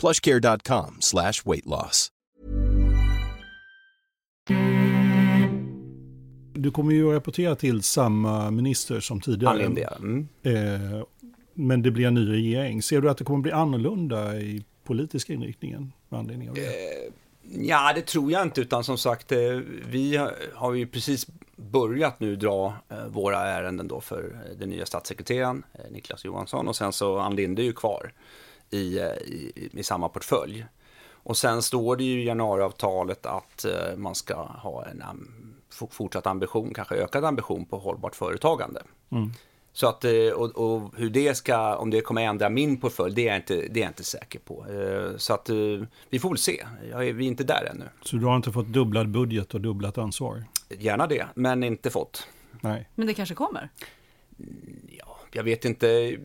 plushcare.com slash weight loss. Du kommer ju att rapportera till samma minister som tidigare. Mm. Eh, men det blir en ny regering. Ser du att det kommer bli annorlunda i politiska inriktningen med anledning av det? Eh, ja, det tror jag inte, utan som sagt, eh, vi har ju precis börjat nu dra eh, våra ärenden då för den nya statssekreteraren Niklas Johansson och sen så Ann Linde är ju kvar i, i, i samma portfölj. Och sen står det ju i januariavtalet att eh, man ska ha en fortsatt ambition, kanske ökad ambition på hållbart företagande. Mm. Så att, eh, och, och, hur det ska, om det kommer ändra min portfölj, det är jag inte, det är jag inte säker på. Eh, så att vi får väl se. Jag är, vi är inte där ännu. Så du har inte fått dubblad budget och dubblat ansvar? Gärna det, men inte fått. Nej. Men det kanske kommer? Jag vet inte.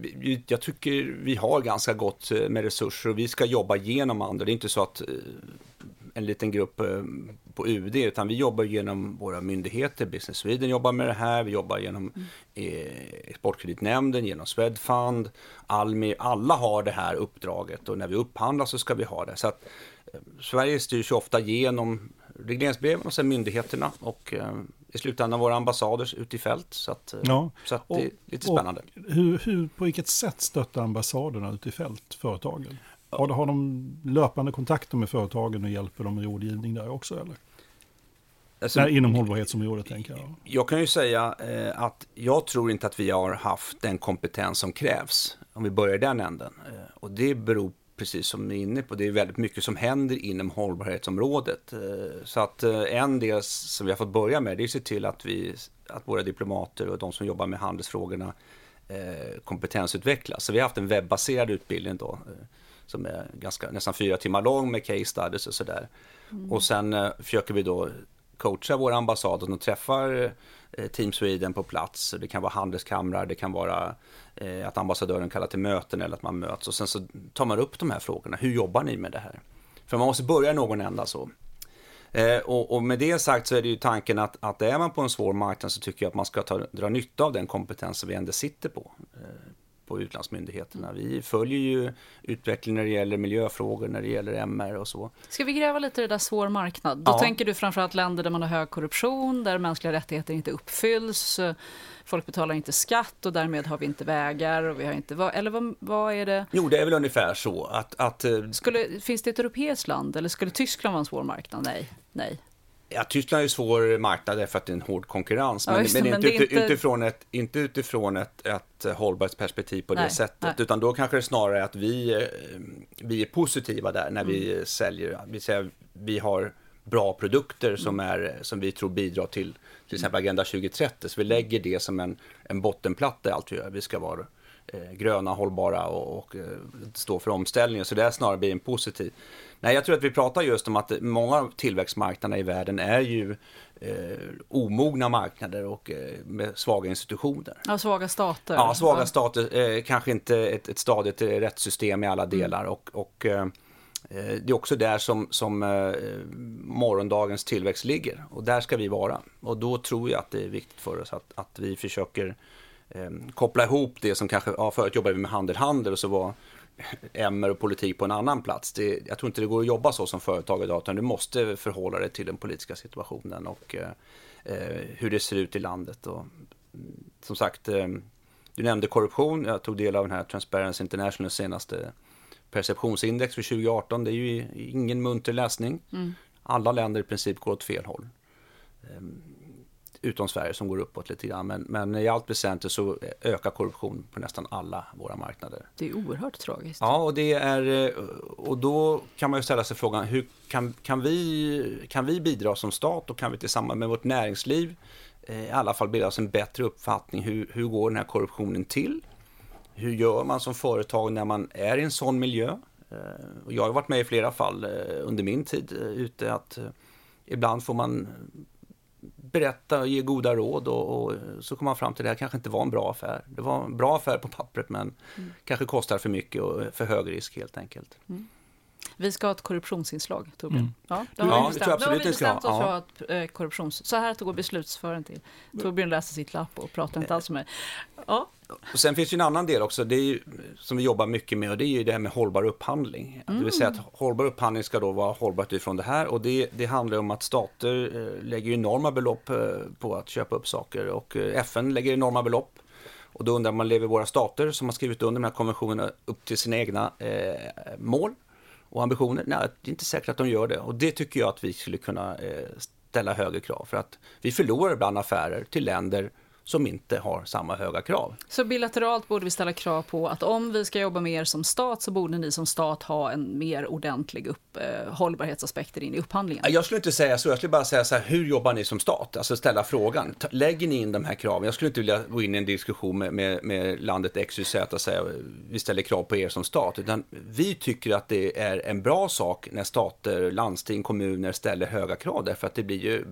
Jag tycker vi har ganska gott eh, med resurser och vi ska jobba genom andra. Det är inte så att eh, en liten grupp eh, på UD, utan vi jobbar genom våra myndigheter. Business Sweden jobbar med det här, vi jobbar genom mm. Exportkreditnämnden, genom Swedfund, Almi. Alla har det här uppdraget och när vi upphandlar så ska vi ha det. Så att, Sverige styrs ju ofta genom regleringsbreven och sen myndigheterna och i slutändan våra ambassader ute i fält. Så, att, eh, ja. så att det är lite spännande. Hur, hur, på vilket sätt stöttar ambassaderna ute i fält företagen? Har, har de löpande kontakter med företagen och hjälper dem med rådgivning där också? Eller? Alltså, Nej, inom hållbarhetsområdet tänker jag. Jag kan ju säga eh, att jag tror inte att vi har haft den kompetens som krävs. Om vi börjar i den änden. Eh, och det beror precis som ni är inne på, det är väldigt mycket som händer inom hållbarhetsområdet. Eh, så att eh, en del som vi har fått börja med, det är att se till att, vi, att våra diplomater och de som jobbar med handelsfrågorna eh, kompetensutvecklas. Så vi har haft en webbaserad utbildning då som är ganska, nästan fyra timmar lång med case studies och sådär. Mm. Och sen försöker vi då coacha våra ambassader och träffar eh, Eh, Team Sweden på plats. Det kan vara handelskamrar, det kan vara eh, att ambassadören kallar till möten eller att man möts. Och sen så tar man upp de här frågorna. Hur jobbar ni med det här? För man måste börja någon ända så. Eh, och, och, med det sagt så är det ju tanken att, att är man på en svår marknad så tycker jag att man ska ta, dra nytta av den kompetens som vi ändå sitter på. Eh, på utlandsmyndigheterna. Vi följer ju utvecklingen när det gäller miljöfrågor, när det gäller MR och så. Ska vi gräva lite i det där svår marknad? Då ja. tänker du framförallt länder där man har hög korruption, där mänskliga rättigheter inte uppfylls, folk betalar inte skatt och därmed har vi inte vägar och vi har inte, eller vad, vad är det? Jo, det är väl ungefär så att... att eh, skulle, finns det ett europeiskt land eller skulle Tyskland vara en svår marknad? Nej, nej. Ja, Tyskland är en svår marknad därför att det är en hård konkurrens. Men, ja, men, men inte, inte... utifrån ett, inte utifrån ett, ett hållbarhetsperspektiv på nej, det sättet. Nej. Utan då kanske det snarare är att vi, eh, vi är positiva där när mm. vi säljer. Vi, säger, vi har bra produkter som, mm. är, som vi tror bidrar till till exempel Agenda 2030. Så vi lägger det som en, en bottenplatta i allt vi gör. Vi ska vara eh, gröna, hållbara och, och eh, stå för omställningen. Så det är snarare blir en positiv. Nej, jag tror att vi pratar just om att många av tillväxtmarknaderna i världen är ju eh, omogna marknader och eh, med svaga institutioner. Ja, svaga stater. Ja, svaga ja. stater, eh, kanske inte ett, ett stadigt rättssystem i alla mm. delar. Mm. Och, och eh, eh, det är också där som, som eh, morgondagens tillväxt ligger och där ska vi vara. Och då tror jag att det är viktigt för oss att, att vi försöker koppla ihop det som kanske, ja förut jobbade vi med handel, handel och så var MR och politik på en annan plats. Det, jag tror inte det går att jobba så som företag idag, utan du måste förhålla dig till den politiska situationen och eh, eh hur det ser ut i landet. Och, mm, som sagt, eh, du nämnde korruption. Jag tog del av den här Transparency International senaste perceptionsindex för 2018. Det är ju ingen munter läsning. Mm. Alla länder i princip går åt fel håll. Utom Sverige som går uppåt lite grann. Men, men i allt väsentligt så ökar korruption på nästan alla våra marknader. Det är oerhört tragiskt. Ja, och, det är, och då kan man ju ställa sig frågan, hur kan, kan, vi, kan vi bidra som stat och kan vi tillsammans med vårt näringsliv eh, i alla fall bilda oss en bättre uppfattning, hur, hur går den här korruptionen till? Hur gör man som företag när man är i en sån miljö? Eh, jag har varit med i flera fall eh, under min tid ute att ibland får man berätta och ge goda råd och, och, så kom man fram till det här kanske inte var en bra affär. Det var en bra affär på pappret men mm. kanske kostar för mycket och för hög risk helt enkelt. Mm. Vi ska ha ett korruptionsinslag, Torbjörn. Mm. Ja, det har vi bestämt, det bestämt oss för att eh, korruptions... Så här går beslutsfören till. Torbjörn läser sitt lapp och pratar inte alls med mig. Ja. Och sen finns det en annan del också, det är ju, som vi jobbar mycket med och det är ju det här med hållbar upphandling. Mm. Det vill säga att mm. hållbar upphandling ska då vara hållbart utifrån det här och det, det handlar om att stater eh, lägger enorma belopp eh, på att köpa upp saker och FN lägger enorma belopp. Och då undrar man, lever våra stater som har skrivit under de här konventionerna upp till sina egna eh, mål? Och ambitioner? Nej, det är inte säkert att de gör det. Och det tycker jag att vi skulle kunna eh, ställa högre krav. För att vi förlorar ibland affärer till länder som inte har samma höga krav. Så bilateralt borde vi ställa krav på att om vi ska jobba mer som stat så borde ni som stat ha en mer ordentlig upp, eh, hållbarhetsaspekter in i upphandlingen? Jag skulle inte säga så, jag skulle bara säga så här, hur jobbar ni som stat? Alltså ställa frågan, lägger ni in de här kraven? Jag skulle inte vilja gå in i en diskussion med, med, med landet XYZ och säga vi ställer krav på er som stat, utan vi tycker att det är en bra sak när stater, landsting, kommuner ställer höga krav, därför att det blir ju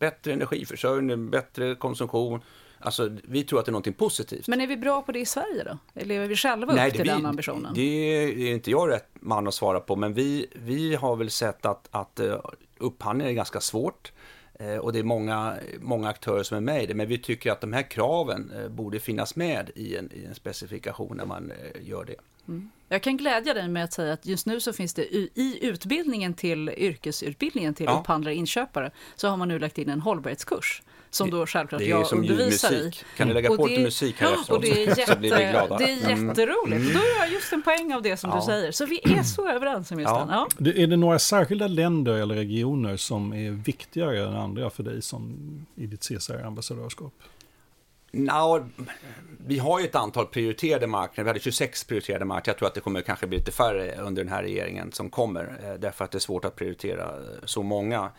bättre energiförsörjning, bättre konsumtion. Alltså, vi tror att det är något positivt. Men är vi bra på det i Sverige då? Lever vi själva Nej, upp till vi, den ambitionen? Det är inte jag rätt man att svara på, men vi, vi har väl sett att, att uh, upphandling är ganska svårt. Uh, och det är många, många aktörer som är med i det, men vi tycker att de här kraven uh, borde finnas med i en, i en specifikation när man gör det. Mm. Jag kan glädja dig med att säga att just nu så finns det i utbildningen till yrkesutbildningen till ja. upphandlare inköpare så har man nu lagt in en hållbarhetskurs som då självklart jag som undervisar i. Kan du lägga på lite musik här efteråt och det är jätte, så blir vi glada. Det är mm. jätteroligt. Mm. Då gör jag just en poäng av det som ja. du säger. Så vi är så överens om just ja. den. Ja. Är det några särskilda länder eller regioner som är viktigare än andra för dig som i ditt CSR-ambassadörskap? No, vi har ju ett antal prioriterade marknader. Vi hade 26 prioriterade marknader. Jag tror att det kommer kanske bli lite färre under den här regeringen som kommer. Eh, därför att det är svårt att prioritera eh, så många.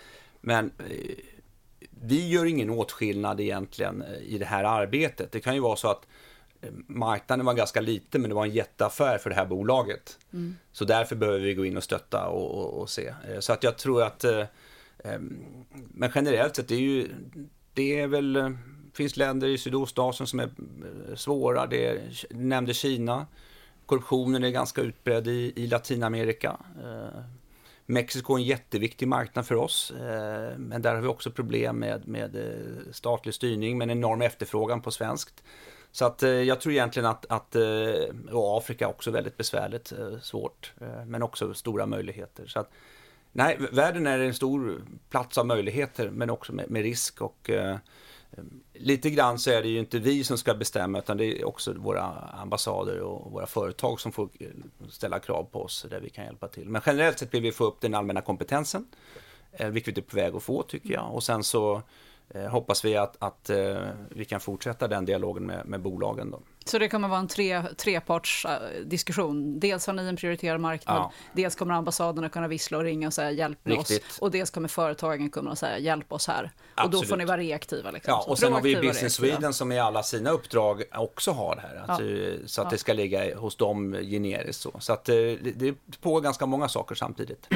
Men eh, vi gör ingen åtskillnad egentligen i det här arbetet. Det kan ju vara så att marknaden var ganska liten men det var en jätteaffär för det här bolaget. Mm. Så därför behöver vi gå in och stötta och, och, och se. Så att jag tror att, men generellt sett, det är ju, det är väl finns länder i Sydostasien som är eh, svåra. Det är, nämnde Kina. Korruptionen är ganska utbredd i, i Latinamerika. Eh, Mexiko är en jätteviktig marknad för oss, eh, men där har vi också problem med, med eh, statlig styrning, men enorm efterfrågan på svenskt. Så att eh, jag tror egentligen att, att eh, och Afrika också väldigt besvärligt, svårt, men också stora möjligheter. Så att, nej, världen är en stor plats av möjligheter, men också med, med risk och Ehm, lite grann så är det ju inte vi som ska bestämma utan det är också våra ambassader och våra företag som får eh, ställa krav på oss där vi kan hjälpa till. Men generellt sett vill vi få upp den allmänna kompetensen, eh, vilket vi är på väg att få tycker jag. Och sen så hoppas vi att, att eh, vi kan fortsätta den dialogen med, med bolagen. Då. Så det kommer vara en tre, trepartsdiskussion. Dels har ni en prioriterad marknad, ja. dels kommer ambassaderna kunna vissla och ringa och säga hjälp Riktigt. oss. Och dels kommer företagen kunna säga hjälp oss här. Absolut. Och då får ni vara reaktiva. Liksom. Ja, och sen har vi Business Sweden som i alla sina uppdrag också har det här. Att, ja. Så att det ska ligga hos dem generiskt. Så, så att eh, det, det pågår ganska många saker samtidigt.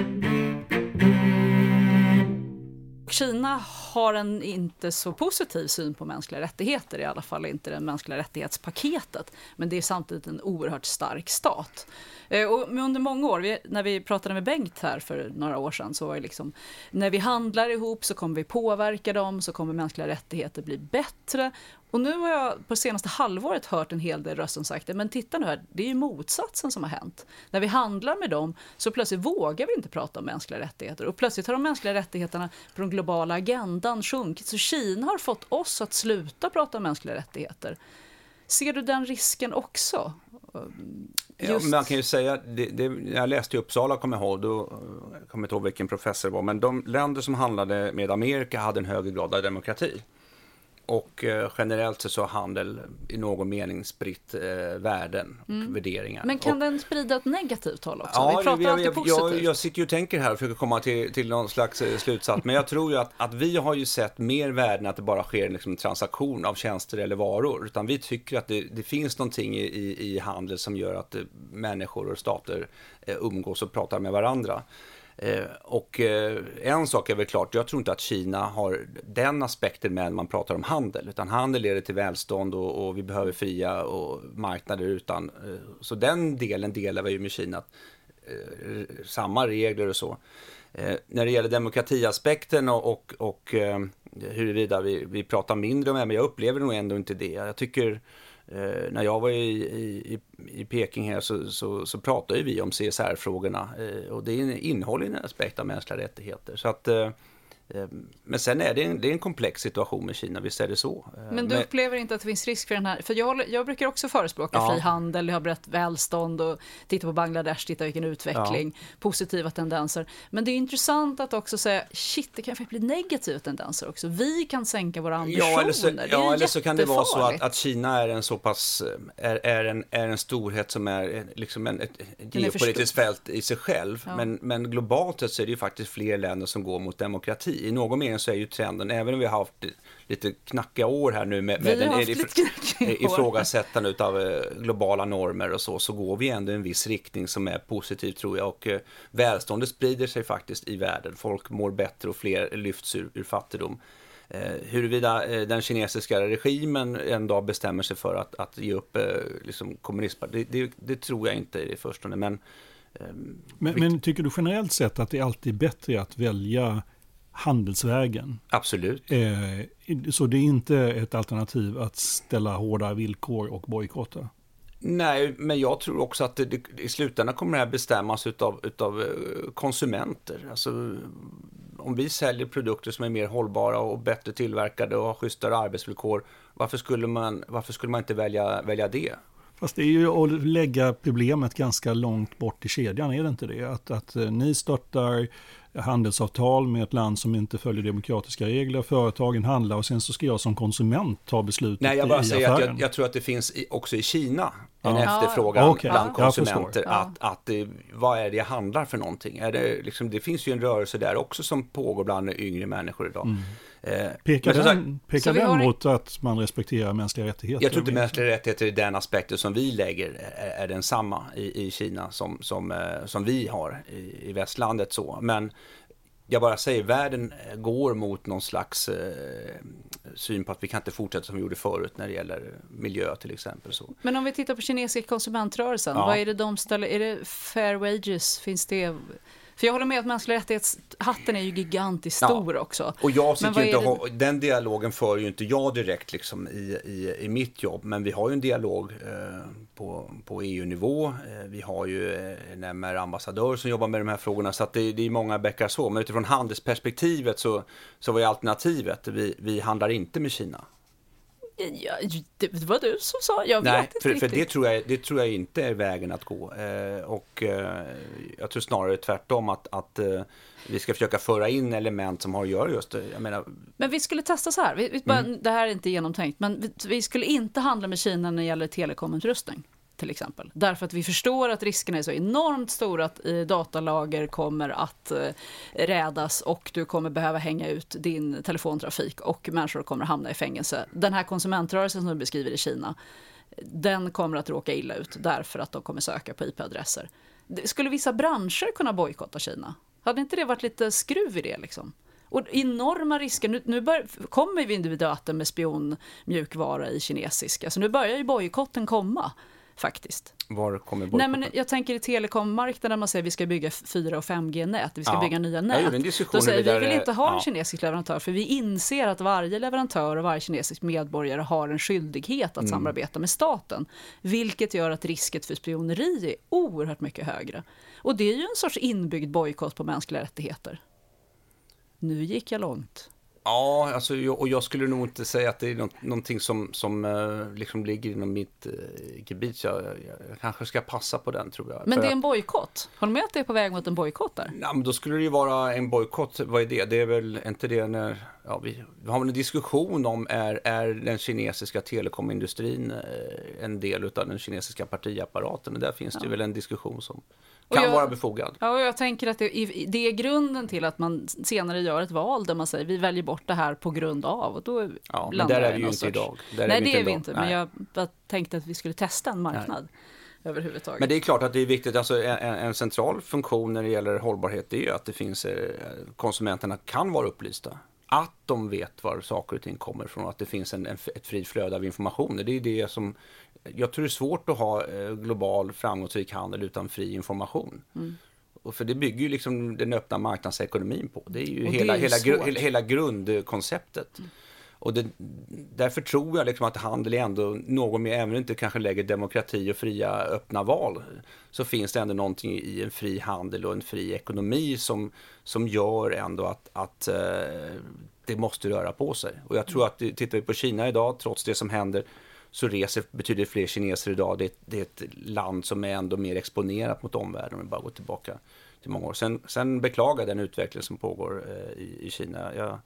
Kina har en inte så positiv syn på mänskliga rättigheter, i alla fall inte det mänskliga rättighetspaketet. Men det är samtidigt en oerhört stark stat. Eh, och under många år, vi, när vi pratade med Bengt här för några år sedan, så var det liksom, när vi handlar ihop så kommer vi påverka dem, så kommer mänskliga rättigheter bli bättre. Och nu har jag på senaste halvåret hört en hel del röster som sagt, men titta nu här, det är ju motsatsen som har hänt. När vi handlar med dem så plötsligt vågar vi inte prata om mänskliga rättigheter och plötsligt har de mänskliga rättigheterna på den globala agendan sjunkit. Så Kina har fått oss att sluta prata om mänskliga rättigheter. Ser du den risken också? Ja, man kan ju säga, det, det, jag läste i Uppsala, kommer jag ihåg, då, jag kommer inte ihåg vilken professor det var, men de länder som handlade med Amerika hade en högre grad av demokrati. Och eh, generellt så har handel i någon mening spritt eh, värden och mm. värderingar. Men kan och, den sprida ett negativt håll också? Ja, Vi pratar jag, alltid jag, positivt. Jag, jag sitter ju och tänker här och försöker komma till, till någon slags eh, slutsats. Men jag tror ju att, att vi har ju sett mer värden att det bara sker liksom en transaktion av tjänster eller varor. Utan vi tycker att det, det finns någonting i, i, i handel som gör att människor och stater umgås och pratar med varandra. Eh, och eh, en sak är väl klart, jag tror inte att Kina har den aspekten med när man pratar om handel, utan handel leder till välstånd och, och vi behöver fria och marknader utan. Eh, så den delen delar vi ju med Kina, samma regler och så. När det gäller demokratiaspekten och, och, och huruvida vi, vi pratar mindre om det, men jag upplever nog ändå inte det. Jag tycker Eh, när jag var i, i, i Peking här så, så, så pratade vi om CSR-frågorna eh, och det innehåller en aspekt av mänskliga rättigheter. Så att eh, men sen är det en, det är en komplex situation med Kina, visst är det så. Ehm, Men du upplever inte att det finns risk för den här, för jag, jag brukar också förespråka ja. fri handel, jag har brett välstånd och titta på Bangladesh, titta vilken utveckling, ja. positiva tendenser. Men det är intressant att också säga, shit, det kan bli negativa tendenser också. Vi kan sänka våra ambitioner. Ja, eller så, ja, eller så kan det vara så att, att, Kina är en så pass, är, är, en, är en storhet som är liksom en, ett geopolitiskt fält i sig själv. Ja. Men, men globalt sett så är det ju faktiskt fler länder som går mot demokrati i någon mening så är ju trenden, även om vi har haft lite knackiga år här nu med, med den ifrågasättande av eh, globala normer och så, så går vi ändå i en viss riktning som är positiv tror jag. Och eh, välståndet sprider sig faktiskt i världen. Folk mår bättre och fler lyfts ur, ur fattigdom. Eh, huruvida eh, den kinesiska regimen en dag bestämmer sig för att, att ge upp eh, liksom kommunism, det, det, det, tror jag inte i förstone. Men, eh, men, men, tycker du generellt sett att det alltid är bättre att välja handelsvägen. Absolut. Eh, så det är inte ett alternativ att ställa hårda villkor och bojkotta? Nej, men jag tror också att det, i slutändan kommer det här bestämmas utav, utav eh, konsumenter. Alltså, om vi säljer produkter som är mer hållbara och bättre tillverkade och har schysstare arbetsvillkor, varför skulle man, varför skulle man inte välja, välja det? Fast det är ju att lägga problemet ganska långt bort i kedjan, är det inte det? Att, att eh, ni stöttar handelsavtal med ett land som inte följer demokratiska regler. Företagen handlar och sen så ska jag som konsument ta beslutet Nej, jag bara säger att jag, jag, tror att det finns i, också i Kina en ja. efterfrågan okay. bland konsumenter. Att, att, vad är det jag handlar för någonting? Är det, liksom, det finns ju en rörelse där också som pågår bland yngre människor idag. Mm. Eh, pekar den, sagt, pekar den mot att man respekterar mänskliga rättigheter? Jag tror inte mänskliga rättigheter i den aspekten som vi lägger är, är densamma i, i Kina som, som, eh, som vi har i, i västlandet. Så. Men jag bara säger, världen går mot någon slags eh, syn på att vi kan inte fortsätta som vi gjorde förut när det gäller miljö till exempel. Så. Men om vi tittar på kinesiska konsumentrörelsen, ja. vad är det de ställer, är det fair wages, finns det för jag håller med att mänskliga rättighetshatten är ju gigantiskt stor ja. också. Och jag sitter inte, det... den dialogen för ju inte jag direkt liksom i, i, i mitt jobb, men vi har ju en dialog eh, på, på EU-nivå. Eh, vi har ju eh, en MR-ambassadör som jobbar med de här frågorna, så det, det är många bäckar så. Men utifrån handelsperspektivet så, så var ju alternativet, vi, vi handlar inte med Kina. Ja, det var du som sa, jag Nej, vet inte för, riktigt. för det tror, jag, det tror jag inte är vägen att gå. Eh, och eh, jag tror snarare tvärtom att, att eh, vi ska försöka föra in element som har att göra just det. Jag menar... Men vi skulle testa så här, vi, vi mm. det här är inte genomtänkt, men vi, vi, skulle inte handla med Kina när det gäller telekomutrustning till exempel. Därför att vi förstår att riskerna är så enormt stora att eh, datalager kommer att eh, rädas och du kommer behöva hänga ut din telefontrafik och människor kommer hamna i fängelse. Den här konsumentrörelsen som du beskriver i Kina, den kommer att råka illa ut därför att de kommer söka på IP-adresser. Skulle vissa branscher kunna bojkotta Kina? Hade inte det varit lite skruv i det liksom? Och enorma risker. Nu, nu bör, kommer vi individuellt med spionmjukvara i kinesiska, så nu börjar ju bojkotten komma faktiskt. Var kommer Nej, men Jag tänker i telekommarknaden man säger att vi ska bygga 4 och 5G-nät, vi ska ja. bygga nya nät. Då säger vi, vi vill inte ha en kinesisk leverantör, för vi inser att varje leverantör och varje kinesisk medborgare har en skyldighet att mm. samarbeta med staten. Vilket gör att risket för spioneri är oerhört mycket högre. Och det är ju en sorts inbyggd bojkott på mänskliga rättigheter. Nu gick jag långt. Ja, alltså, och jag skulle nog inte säga att det är något, någonting som, som uh, liksom ligger inom mitt uh, gebit. Jag, jag, jag, kanske ska passa på den tror jag. Men det är en bojkott? Håller med att det är på väg mot en bojkott där? Ja, men då skulle det ju vara en bojkott. Vad är det? Det är väl inte det när... Ja, vi, vi har en diskussion om är, är den kinesiska telekomindustrin uh, en del av den kinesiska partiapparaten? Och där finns ja. det väl en diskussion som kan jag, vara befogad. Ja, och jag tänker att det, det, är grunden till att man senare gör ett val där man säger vi väljer bort det här på grund av. Och då ja, men där är vi ju inte sorts... idag. Där Nej, är det är vi inte. Men jag, jag tänkte att vi skulle testa en marknad. Överhuvudtaget. Men det är klart att det är viktigt, alltså en, en central funktion när det gäller hållbarhet det är ju att det finns, eh, konsumenterna kan vara upplysta att de vet var saker och ting kommer ifrån, att det finns en, en, ett fritt flöde av information. Det är det som jag tror det är svårt att ha eh, global framgångsrik handel utan fri information. Mm. Och för det bygger ju liksom den öppna marknadsekonomin på. Det är ju, hela, är ju hela, gru, hela, grundkonceptet. Mm och det, därför tror jag liksom att handel är ändå något mer, även om det inte kanske lägger demokrati och fria öppna val, så finns det ändå någonting i en fri handel och en fri ekonomi som, som gör ändå att, att eh, det måste röra på sig. Och jag tror att, tittar vi på Kina idag, trots det som händer, så reser betydligt fler kineser idag. Det, det är ett land som är ändå mer exponerat mot omvärlden om vi bara går tillbaka till många år. Sen, sen beklagar den utveckling som pågår eh, i, i Kina. Jag,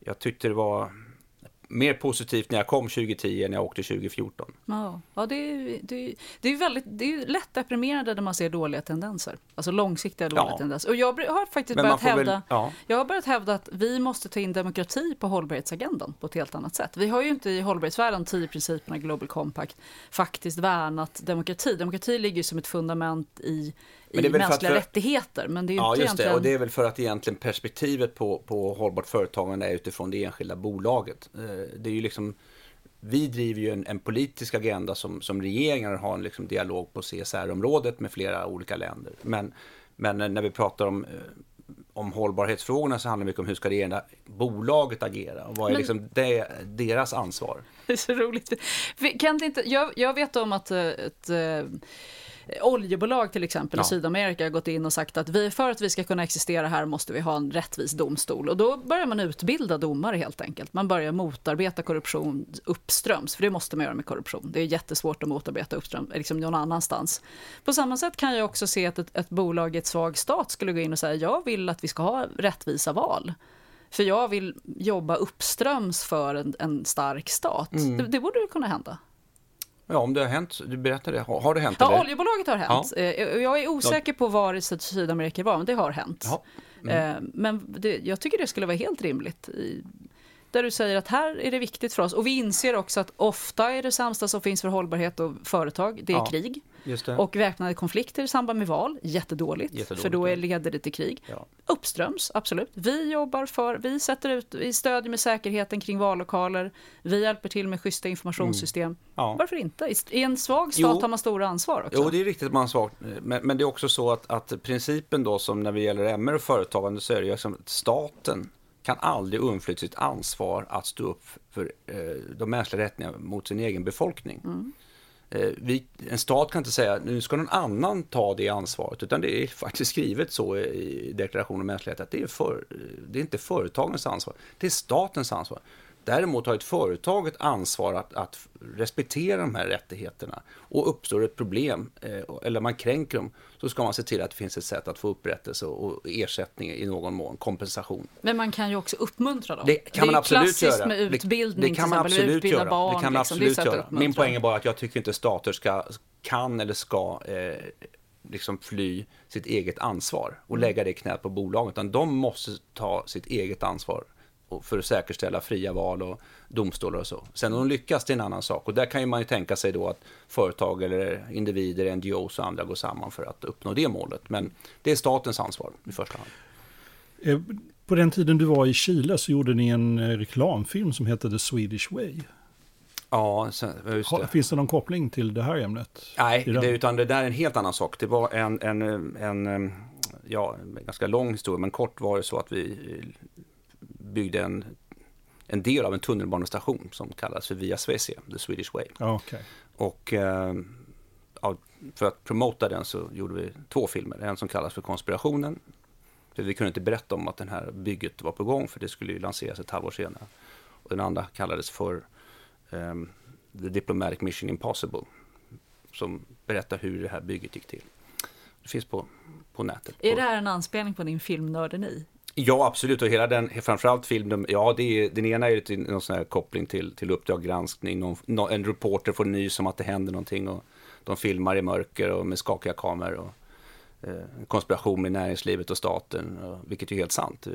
jag tyckte det var mer positivt när jag kom 2010 än när jag åkte 2014. Ja, ja det, är, det, det är väldigt, det är lätt deprimerande när man ser dåliga tendenser. Alltså långsiktiga dåliga ja. tendenser. Och jag har faktiskt börjat hävda, väl, ja. jag har börjat hävda att vi måste ta in demokrati på hållbarhetsagendan på ett helt annat sätt. Vi har ju inte i hållbarhetsvärlden, tio principerna, Global Compact, faktiskt värnat demokrati. Demokrati ligger som ett fundament i i mänskliga för, rättigheter. Men det är ju ja, inte just egentligen... det. Och det är väl för att egentligen perspektivet på, på hållbart företagande är utifrån det enskilda bolaget. Eh, det är ju liksom, vi driver ju en, en politisk agenda som, som regeringar har en liksom dialog på CSR-området med flera olika länder. Men, men när vi pratar om eh, om hållbarhetsfrågorna så handlar det mycket om hur ska det ena bolaget agera och vad är Men, liksom det, deras ansvar? Det är så roligt. Kan inte, jag, jag vet om att eh, ett, ett oljebolag till exempel ja. i Sydamerika har gått in och sagt att vi, för att vi ska kunna existera här måste vi ha en rättvis domstol. Och då börjar man utbilda domare helt enkelt. Man börjar motarbeta korruption uppströms, för det måste man göra med korruption. Det är jättesvårt att motarbeta uppströms, liksom någon annanstans. På samma sätt kan jag också se att ett, ett bolag i ett svag stat skulle gå in och säga jag vill att vi ska ha rättvisa val. För jag vill jobba uppströms för en, en stark stat. Mm. Det, det borde kunna hända. Ja, om det har hänt, du berättade, har, har det hänt? Ja, eller? oljebolaget har hänt. Ja. Eh, jag är osäker på var i Sydamerika det var, men det har hänt. Ja. Mm. Eh, men det, jag tycker det skulle vara helt rimligt där du säger att här är det viktigt för oss. Och vi inser också att ofta är det sämsta som finns för hållbarhet och företag, det är ja, krig. Och väpnade konflikter i samband med val, jättedåligt, jättedåligt för då är, leder det till krig. Ja. Uppströms, absolut. Vi jobbar för, vi sätter ut, vi stödjer med säkerheten kring vallokaler, vi hjälper till med schyssta informationssystem. Mm. Ja. Varför inte? I en svag stat jo. har man stora ansvar också. Jo, det är riktigt att man har svagt, men, men, det är också så att, att principen då som när det gäller MR och företagande så är det ju som staten kan aldrig undfly sitt ansvar att stå upp för eh, de mänskliga rättigheterna mot sin egen befolkning. Mm. Eh, vi, en stat kan inte säga nu ska någon annan ta det ansvaret, utan det är faktiskt skrivet så i deklarationen om mänskliga rättigheter att det är, för, det är inte företagens ansvar, det är statens ansvar. Däremot har ett företag ett ansvar att, att respektera de här rättigheterna. Och uppstår ett problem, eh, eller man kränker dem, så ska man se till att det finns ett sätt att få upprättelse och ersättning i någon mån, kompensation. Men man kan ju också uppmuntra dem. Det kan man absolut göra. med utbildning, det, det kan man absolut göra. Barn, det kan man liksom. absolut göra. Min poäng är bara att jag tycker inte stater ska, kan eller ska eh, liksom fly sitt eget ansvar och mm. lägga det knät på bolagen, utan de måste ta sitt eget ansvar för att säkerställa fria val och domstolar och så. Sen om de lyckas, det är en annan sak. Och där kan ju man ju tänka sig då att företag eller individer, NGOs och andra går samman för att uppnå det målet. Men det är statens ansvar i första hand. Eh, på den tiden du var i Chile så gjorde ni en eh, reklamfilm som hette The Swedish Way. Ja, just det. Finns det någon koppling till det här ämnet? Nej, det, utan det där är en helt annan sak. Det var en, en, en, ja, ganska lång historia, men kort var det så att vi byggde en, en del av en tunnelbanestation som kallas för Via Svecia, The Swedish Way. Okay. Och eh, för att promota den så gjorde vi två filmer. En som kallas för Konspirationen. För vi kunde inte berätta om att det här bygget var på gång för det skulle ju lanseras ett halvår senare. Och den andra kallades för um, The Diplomatic Mission Impossible. Som berättar hur det här bygget gick till. Det finns på, på nätet. Är det här en anspelning på din filmnörderi? Ja, absolut. Och hela den, framförallt filmen, ja, det är, den ena är ju någon sån här koppling till, till Uppdrag granskning. Någon, en reporter får nys om att det händer någonting och de filmar i mörker och med skakiga kameror. Och, konspiration med näringslivet och staten, vilket är helt sant.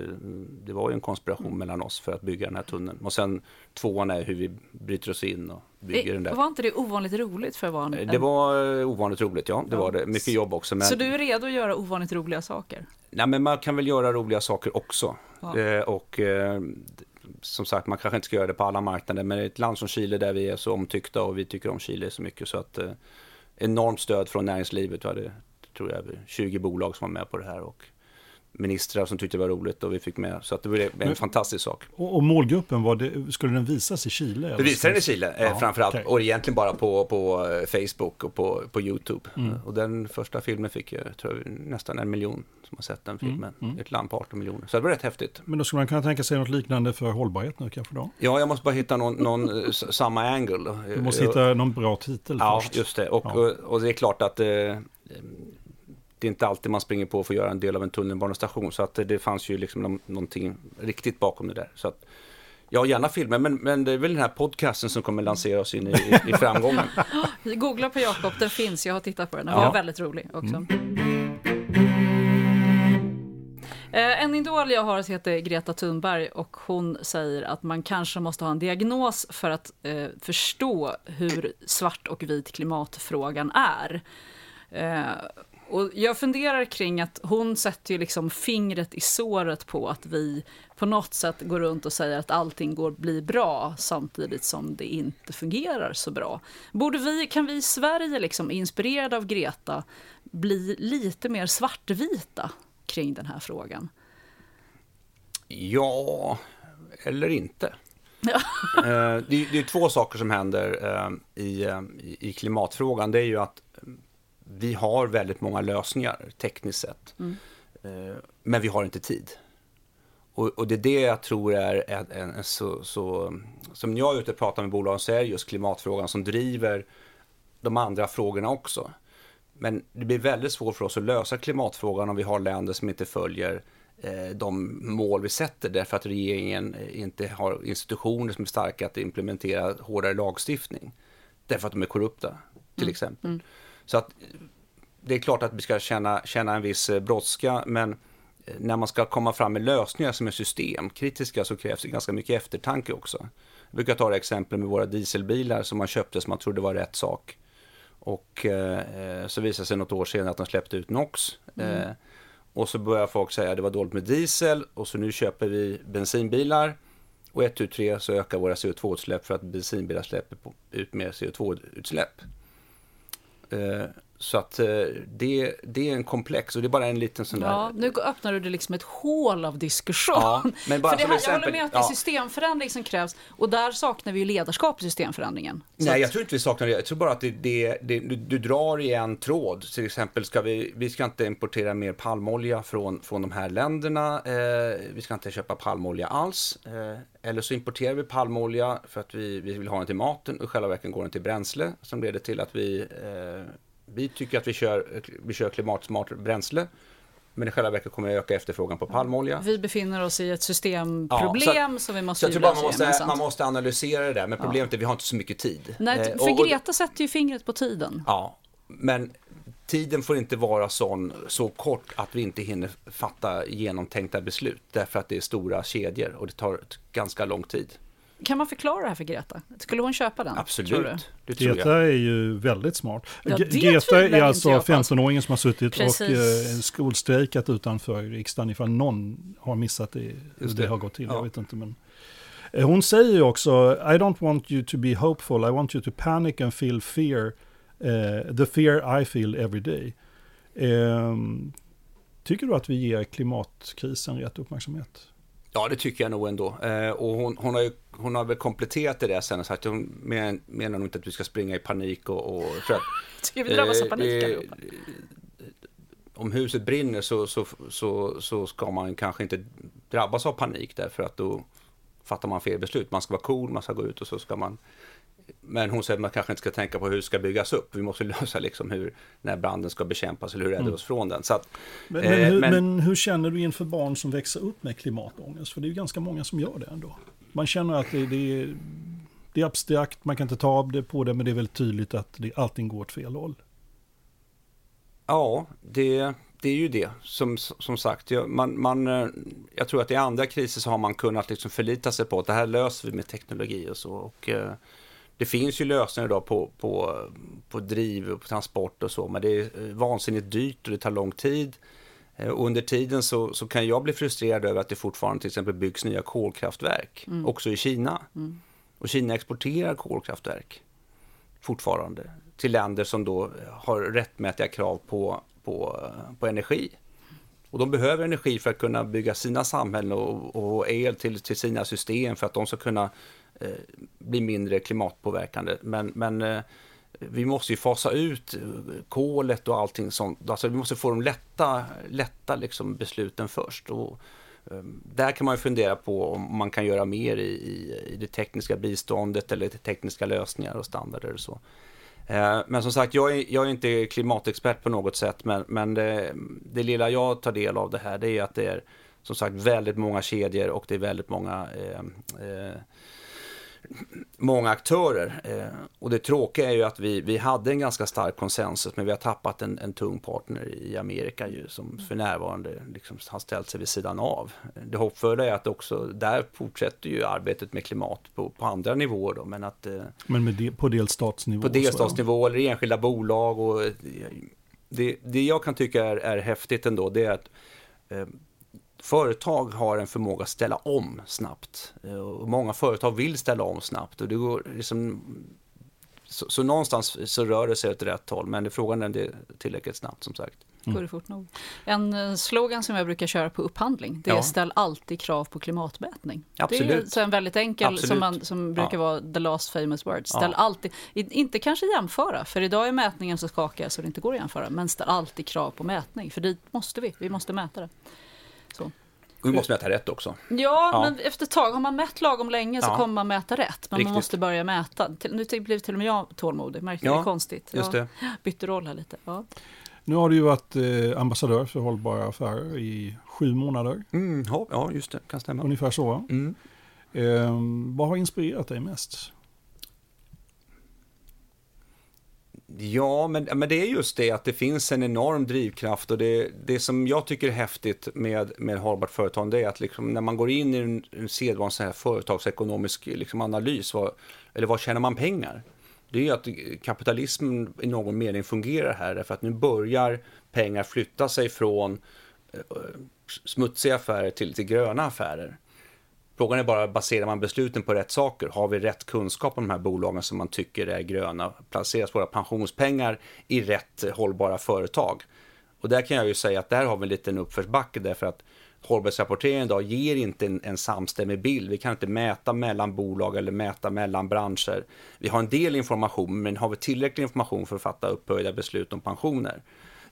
Det var ju en konspiration mm. mellan oss för att bygga den här tunneln. Och sen tvåan är hur vi bryter oss in och bygger det, den där. Var inte det ovanligt roligt för att vara en... Det var eh, ovanligt roligt, ja. Det ja. var det. Mycket jobb också. Men... Så du är redo att göra ovanligt roliga saker? Nej, men man kan väl göra roliga saker också. Ja. Eh, och eh, som sagt, man kanske inte ska göra det på alla marknader, men ett land som Chile där vi är så omtyckta och vi tycker om Chile så mycket så att eh, enormt stöd från näringslivet. Vi hade, tror jag, 20 bolag som var med på det här och ministrar som tyckte det var roligt och vi fick med. Så att det blev en Men, fantastisk sak. Och, och målgruppen, var det, skulle den visas i Chile? Det visade den i Chile eh, ja, framförallt. Okay. Och egentligen bara på, på eh, Facebook och på, på YouTube. Mm. Och den första filmen fick jag, tror jag, nästan en miljon som har sett den filmen. Mm. Mm. Ett land på 18 miljoner. Så det var rätt häftigt. Men då skulle man kunna tänka sig något liknande för hållbarhet nu kanske då? Ja, jag måste bara hitta någon, någon eh, samma angle. Du måste hitta någon bra titel ja, först. Ja, just det. Och, ja. och, och, det är klart att eh, det är inte alltid man springer på för att göra en del av en tunnelbanestation. Så att det fanns ju liksom någonting riktigt bakom det där. Så att, ja, gärna filmer, men, men det är väl den här podcasten som kommer lansera oss in i, i, i framgången. Googla på Jakob, den finns, jag har tittat på den, den ja. var väldigt rolig också. Mm. Eh, en idol jag har heter Greta Thunberg och hon säger att man kanske måste ha en diagnos för att eh, förstå hur svart och vit klimatfrågan är. Eh, och jag funderar kring att hon sätter ju liksom fingret i såret på att vi på något sätt går runt och säger att allting går bli bra samtidigt som det inte fungerar så bra. Borde vi, kan vi i Sverige, liksom, inspirerade av Greta, bli lite mer svartvita kring den här frågan? Ja, eller inte. Ja. Eh, det, är, två saker som händer eh, i, i klimatfrågan. Det är ju att vi har väldigt många lösningar tekniskt sett. Mm. Eh, men vi har inte tid. Och, och, det är det jag tror är en, en, en så, så, som när jag är ute och pratar med bolagen så är det just klimatfrågan som driver de andra frågorna också. Men det blir väldigt svårt för oss att lösa klimatfrågan om vi har länder som inte följer eh, de mål vi sätter därför att regeringen inte har institutioner som är starka att implementera hårdare lagstiftning. Därför att de är korrupta, till mm. exempel. Mm. Så att det är klart att vi ska känna, känna en viss eh, brådska, men eh, när man ska komma fram med lösningar som är systemkritiska så krävs det ganska mycket eftertanke också. Jag brukar ta det exempel med våra dieselbilar som man köpte som man trodde var rätt sak. Och eh, så visade det sig något år senare att de släppte ut NOx. Mm. Eh, och så börjar folk säga att det var dåligt med diesel och så nu köper vi bensinbilar. Och ett, tu, tre så ökar våra CO2-utsläpp för att bensinbilar släpper ut mer CO2-utsläpp. Eh, så att eh, det, det är en komplex och det är bara en liten sån ja, där... Nu öppnar du liksom ett hål av diskussion. Ja, men bara För det, som exempel, jag håller med att det är systemförändring som krävs och där saknar vi ju ledarskap i systemförändringen. Nej, att... jag tror inte vi saknar det. Jag tror bara att det, det, det du, du, drar i en tråd. Till exempel ska vi, vi ska inte importera mer palmolja från, från de här länderna. Eh, vi ska inte köpa palmolja alls. Eh, eller så importerar vi palmolja för att vi, vi vill ha den till maten och i själva verket går den till bränsle som leder till att vi eh, vi tycker att vi kör, vi kör klimatsmart bränsle. Men i själva verket kommer det öka efterfrågan på palmolja. Vi befinner oss i ett systemproblem ja, som vi måste lösa man måste, man måste analysera det där, men problemet ja. är att vi har inte så mycket tid. Nej, eh, för och, Greta sätter ju fingret på tiden. Ja, men tiden får inte vara sån, så kort att vi inte hinner fatta genomtänkta beslut. Därför att det är stora kedjor och det tar ganska lång tid. Kan man förklara det här för Greta? Skulle hon köpa den? Absolut. Det tror Greta jag. är ju väldigt smart. Ja, Greta är alltså 15-åringen som har suttit Precis. och eh, skolstrejkat utanför riksdagen ifall någon har missat det, hur det. det har gått till. Ja. Jag vet inte, men... Eh, hon säger ju också, I don't want you to be hopeful, I want you to panic and feel fear, uh, the fear I feel every day. Um, tycker du att vi ger klimatkrisen rätt uppmärksamhet? Ja, det tycker jag nog ändå. Eh, och hon, hon, har ju, hon har väl kompletterat det där sen och sagt att hon men, menar nog inte att vi ska springa i panik och... och för att, ska vi drabbas av panik eh, Om huset brinner så, så, så, så ska man kanske inte drabbas av panik därför att då fattar man fel beslut. Man ska vara cool, man ska gå ut och så ska man men hon säger att man kanske inte ska tänka på hur det ska byggas upp. Vi måste lösa liksom hur när branden ska bekämpas eller hur rädda mm. oss från den. Att, men, eh, men, hur, men, men, hur, känner du inför barn som växer upp med klimatångest? För det är ju ganska många som gör det ändå. Man känner att det, det, är, det är abstrakt, man kan inte ta det på det, men det är väldigt tydligt att det, allting går åt fel håll. Ja, det, det är ju det. Som, som sagt, jag, man, man, eh, jag tror att i andra kriser så har man kunnat liksom förlita sig på att det här löser vi med teknologi och så. Och, eh, det finns ju lösningar idag på, på, på driv och på transport och så, men det är vansinnigt dyrt och det tar lång tid. Och eh, under tiden så, så kan jag bli frustrerad över att det fortfarande till exempel byggs nya kolkraftverk, mm. också i Kina. Mm. Och Kina exporterar kolkraftverk fortfarande till länder som då har rättmätiga krav på, på, på energi. Och de behöver energi för att kunna bygga sina samhällen och, och el till, till sina system för att de ska kunna eh, bli mindre klimatpåverkande. Men, men eh, vi måste ju fasa ut kolet och allting sånt. Alltså vi måste få de lätta, lätta liksom besluten först. Och, ehm, där kan man fundera på om man kan göra mer i, i, i det tekniska biståndet eller tekniska lösningar och standarder och så. Eh, men som sagt, jag är, jag är, inte klimatexpert på något sätt, men, men det, det, lilla jag tar del av det här, det är att det är som sagt väldigt många kedjor och det är väldigt många eh, eh, många aktörer. Eh, och det tråkiga är ju att vi, vi hade en ganska stark konsensus men vi har tappat en, en tung partner i Amerika ju, som för närvarande liksom har ställt sig vid sidan av. Det hoppfulla är att också där fortsätter ju arbetet med klimat på, på andra nivåer. Då, men att, eh, men de, på delstatsnivå? På delstatsnivå eller enskilda bolag. Och, det, det jag kan tycka är, är häftigt ändå det är att eh, företag har en förmåga att ställa om snabbt. Eh, och många företag vill ställa om snabbt. Och det går liksom, så, så någonstans så rör det sig åt rätt håll, men det frågan är om det är tillräckligt snabbt som sagt. Mm. Går det fort nog. En eh, slogan som jag brukar köra på upphandling, det är ja. ställ alltid krav på klimatmätning. Absolut. Det är så en väldigt enkel som, man, som brukar ja. vara the last famous word. Ställ ja. alltid, inte kanske jämföra, för idag är mätningen så skakig så det inte går att jämföra, men ställ alltid krav på mätning, för dit måste vi, vi måste mäta det. Och vi måste mäta rätt också. Ja, ja, men efter ett tag, har man mätt lagom länge så ja. kommer man mäta rätt. Men Riktigt. man måste börja mäta. Nu blev till och med jag tålmodig, märkte ja, det konstigt. Just det. bytte roll här lite. Ja. Nu har du ju varit eh, ambassadör för hållbara affärer i sju månader. Mm, ja, just det, kan stämma. Ungefär så. Mm. Eh, vad har inspirerat dig mest? Ja, men, men det är just det att det finns en enorm drivkraft och det, det som jag tycker är häftigt med, med hållbart företag det är att liksom, när man går in i en, en sedvanlig så här företagsekonomisk liksom, analys, vad, eller vad tjänar man pengar? Det är ju att kapitalismen i någon mening fungerar här därför att nu börjar pengar flytta sig från eh, smutsiga affärer till, till gröna affärer. Frågan är bara, baserar man besluten på rätt saker? Har vi rätt kunskap om de här bolagen som man tycker är gröna? Placeras våra pensionspengar i rätt eh, hållbara företag? Och där kan jag ju säga att där har vi en liten uppförsbacke därför att hållbarhetsrapporteringen idag ger inte en, en samstämmig bild. Vi kan inte mäta mellan bolag eller mäta mellan branscher. Vi har en del information, men har vi tillräcklig information för att fatta upphöjda beslut om pensioner?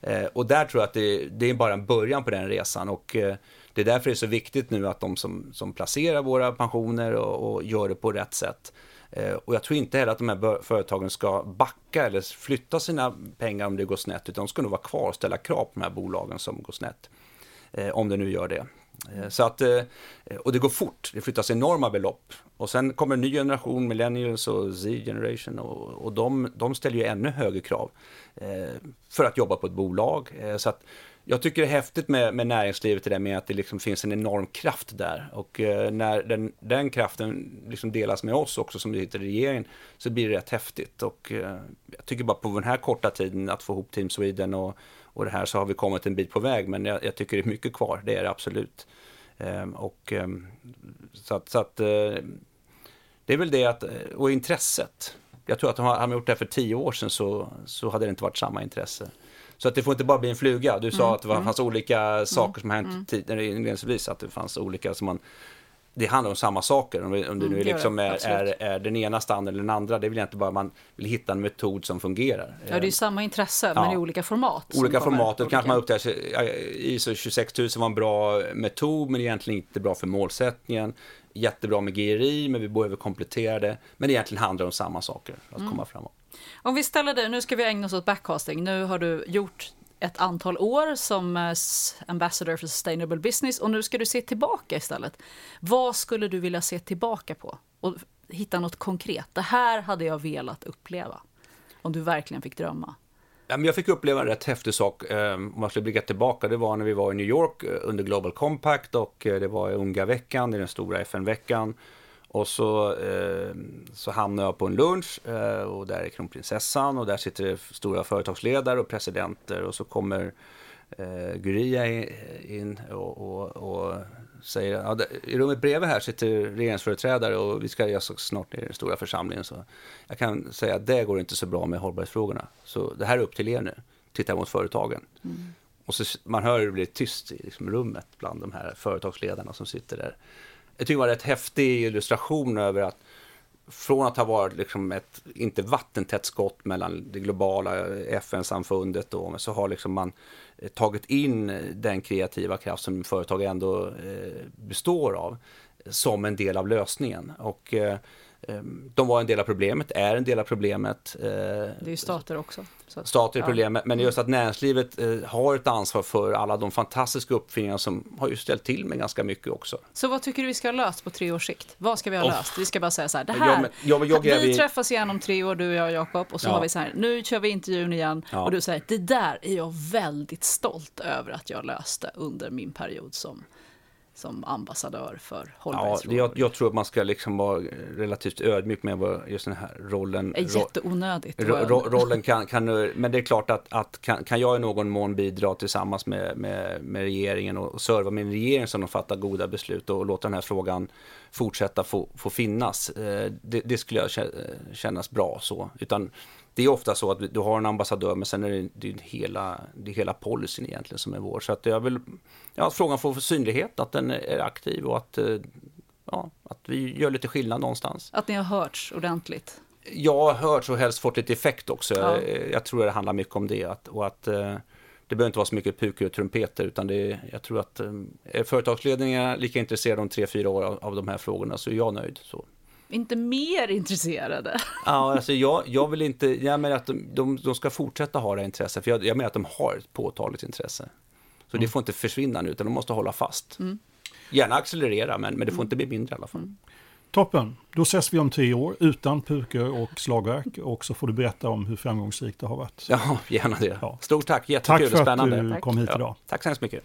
Eh, och där tror jag att det, det, är bara en början på den resan. Och, eh, det är därför det är så viktigt nu att de som, som placerar våra pensioner och, och gör det på rätt sätt. Eh, och jag tror inte heller att de här företagen ska backa eller flytta sina pengar om det går snett, utan de ska nog vara kvar och ställa krav på de här bolagen som går snett. Eh, om det nu gör det. Eh, så att, eh, och det går fort, det flyttas enorma belopp. Och sen kommer en ny generation, millennials och Z-generation, och, och de, de ställer ju ännu högre krav eh, för att jobba på ett bolag. Så att jag tycker det är häftigt med, med näringslivet, det med att det liksom finns en enorm kraft där. Och eh, när den, den kraften liksom delas med oss också som sitter i regeringen så blir det rätt häftigt. Och eh, jag tycker bara på den här korta tiden att få ihop Team Sweden och, och det här så har vi kommit en bit på väg. Men jag, jag tycker det är mycket kvar, det är det absolut. Eh, och ehm, så att, så att eh, det är väl det att, eh, och intresset. Jag tror att hade man gjort det här för tio år sedan så, så hade det inte varit samma intresse. Så att det får inte bara bli en fluga. Du sa mm, att det var, mm. fanns olika saker som hänt mm. tidigare inledningsvis, att det fanns olika som man det handlar om samma saker. Om, det, om det nu mm, liksom är, är, är, den ena stan eller den andra. Det vill jag inte bara man vill hitta en metod som fungerar. Ja, det är samma intresse ja. men i olika format. Olika format. Då kanske man upptäcker ISO 26 000 var en bra metod men egentligen inte bra för målsättningen. Jättebra med GRI men vi behöver komplettera det. Men det egentligen handlar om samma saker att mm. komma framåt. Om vi ställer dig, nu ska vi ägna oss åt backcasting. Nu har du gjort ett antal år som eh, ambassador för sustainable business och nu ska du se tillbaka istället. Vad skulle du vilja se tillbaka på? Och hitta något konkret. Det här hade jag velat uppleva. Om du verkligen fick drömma. Jag fick uppleva en rätt häftig sak, eh, om man skulle blicka tillbaka. Det var när vi var i New York eh, under Global Compact och det var i Unga-veckan, i den stora FN-veckan. Och så, eh, så hamnar jag på en lunch eh, och där är kronprinsessan och där sitter stora företagsledare och presidenter och så kommer eh, Guria in och, och, och säger ja, i rummet bredvid här sitter regeringsföreträdare och vi ska göra snart i den stora församlingen. Så jag kan säga att det går inte så bra med hållbarhetsfrågorna. Så det här är upp till er nu, titta mot företagen. Mm. Och så, man hör hur det blir tyst i liksom, rummet bland de här företagsledarna som sitter där. Jag tycker det var en rätt häftig illustration över att från att ha varit liksom ett, inte vattentätt skott mellan det globala FN-samfundet då, så har liksom man eh, tagit in den kreativa kraft som företag ändå eh, består av som en del av lösningen. Och eh, de var en del av problemet, är en del av problemet. Eh, det är ju stater också. Att, stater är ja. problemet, men just att näringslivet eh, har ett ansvar för alla de fantastiska uppfinningar som har ju ställt till med ganska mycket också. Så vad tycker du vi ska ha löst på tre års sikt? Vad ska vi ha oh. löst? Vi ska bara säga så här, det här, ja, men, ja, men jag, vi, vi träffas igen om tre år, du och jag och Jakob, och så har vi så här, nu kör vi intervjun igen, och du säger, det där är jag väldigt stolt över att jag löste under min period som som ambassadör för hållbarhetsfrågor. Ja, jag, jag, tror att man ska liksom vara relativt ödmjuk med vad just den här rollen... Är jätteonödigt. Ro, ro, rollen kan, kan, men det är klart att, att kan, kan, jag i någon mån bidra tillsammans med, med, med regeringen och serva min regering som de fattar goda beslut och låta den här frågan fortsätta få, få finnas. Eh, det, det skulle jag kännas bra så. Utan det är ofta så att du har en ambassadör men sen är det, det är hela, det är hela policyn egentligen som är vår. Så att jag vill ja, att frågan får synlighet, att den är aktiv och att, eh, ja, att vi gör lite skillnad någonstans. Att ni har hörts ordentligt? Jag har hörts och helst fått lite effekt också. Ja. Jag, jag tror det handlar mycket om det. Att, och att eh, det behöver inte vara så mycket pukor och trumpeter utan det, jag tror att eh, är företagsledningarna lika intresserade om tre, fyra år av, av de här frågorna så är jag nöjd. Så inte mer intresserade. Ja, alltså jag, jag vill inte, jag menar att de, de, de ska fortsätta ha det intresset, för jag, jag menar att de har ett påtagligt intresse. Så mm. det får inte försvinna nu, utan de måste hålla fast. Mm. Gärna accelerera, men, men det får mm. inte bli mindre i alla fall. Mm. Toppen, då ses vi om tio år utan pukor och slagverk och så får du berätta om hur framgångsrikt det har varit. Ja, gärna det. Ja. Stort tack, jättekul och spännande. Tack för att du kom hit idag. Ja, tack så hemskt mycket.